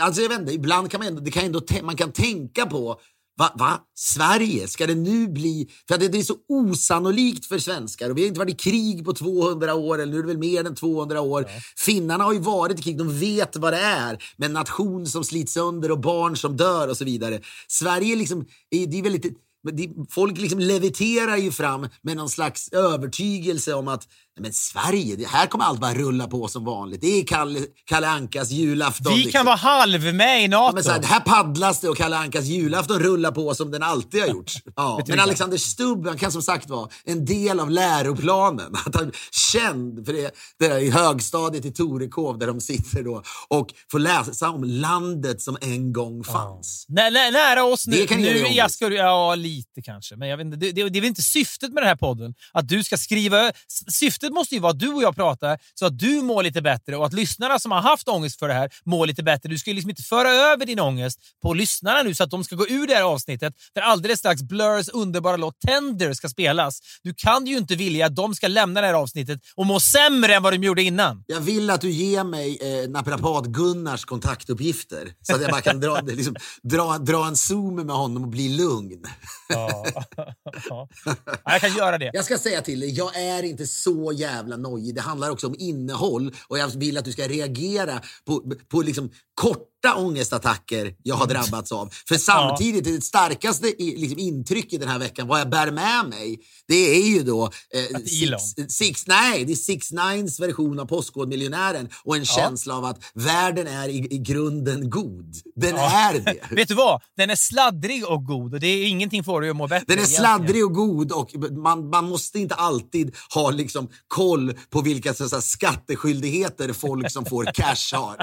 alltså jag vet inte, ibland kan man ändå, det kan ändå, man kan tänka på Va? Va? Sverige? Ska det nu bli... För det, det är så osannolikt för svenskar. Och vi har inte varit i krig på 200 år, eller nu är det väl mer än 200 år. Finnarna har ju varit i krig, de vet vad det är. Med en nation som slits sönder och barn som dör och så vidare. Sverige liksom, det är väldigt... Folk liksom leviterar ju fram med någon slags övertygelse om att men Sverige, här kommer allt bara rulla på som vanligt. Det är Kalle, Kalle Ankas julafton. Vi liksom. kan vara halv med i NATO. Ja, men så här, här paddlas det och Kalle Ankas julafton rullar på som den alltid har gjort. Ja. Men? Alexander Stubb han kan som sagt vara en del av läroplanen. Att han är känd för det, det där i högstadiet i Torekov där de sitter då och får läsa om landet som en gång fanns. Nä, nä, nära oss nu. Det kan nu jag ska, ja, lite kanske. Men jag vet inte, det, det, det är väl inte syftet med den här podden att du ska skriva... s- Syftet måste ju vara att du och jag pratar så att du mår lite bättre och att lyssnarna som har haft ångest för det här mår lite bättre. Du ska ju liksom inte föra över din ångest på lyssnarna nu så att de ska gå ur det här avsnittet där alldeles strax Blurs underbara låt Tender ska spelas. Du kan ju inte vilja att de ska lämna det här avsnittet och må sämre än vad de gjorde innan. Jag vill att du ger mig eh, naprapat-Gunnars kontaktuppgifter så att jag bara kan dra, liksom, dra, dra en zoom med honom och bli lugn. Ja. ja. Jag kan göra det. Jag ska säga till dig, jag är inte så jävla nojig. Det handlar också om innehåll och jag vill att du ska reagera på, på liksom korta ångestattacker jag har drabbats av. För samtidigt, det starkaste liksom, intrycket den här veckan, vad jag bär med mig, det är ju då eh, six, six, nej, det är Six Nines version av Postkodmiljonären och en känsla av att världen är i, i grunden god. Den är det. Vet du vad? Den är sladdrig och god och det är ingenting får dig att må bättre. Den är egentligen. sladdrig och god och man, man måste inte alltid ha liksom koll på vilka så, att säga, skatteskyldigheter folk som får cash har.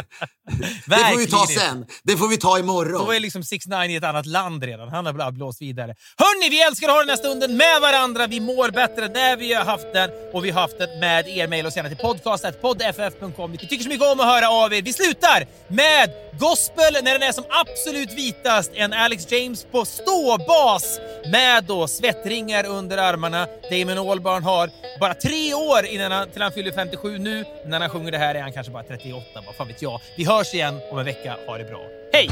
Det får vi ta Verkligen. sen. Det får vi ta imorgon. Då är liksom 6 9 i ett annat land redan. Han har blåst vidare. Hörni, vi älskar att ha den här stunden med varandra. Vi mår bättre när vi har haft den och vi har haft den med er. Mail oss gärna till podcast.podff.com. Vi tycker så mycket om att höra av er. Vi slutar med gospel när den är som absolut vitast. En Alex James på ståbas med då svettringar under armarna. Damon Albarn har bara tre år innan han, till han fyller 57 nu. När han sjunger det här är han kanske bara 38, vad fan vet jag. Vi hörs igen om en vecka. Ha det bra. Hej!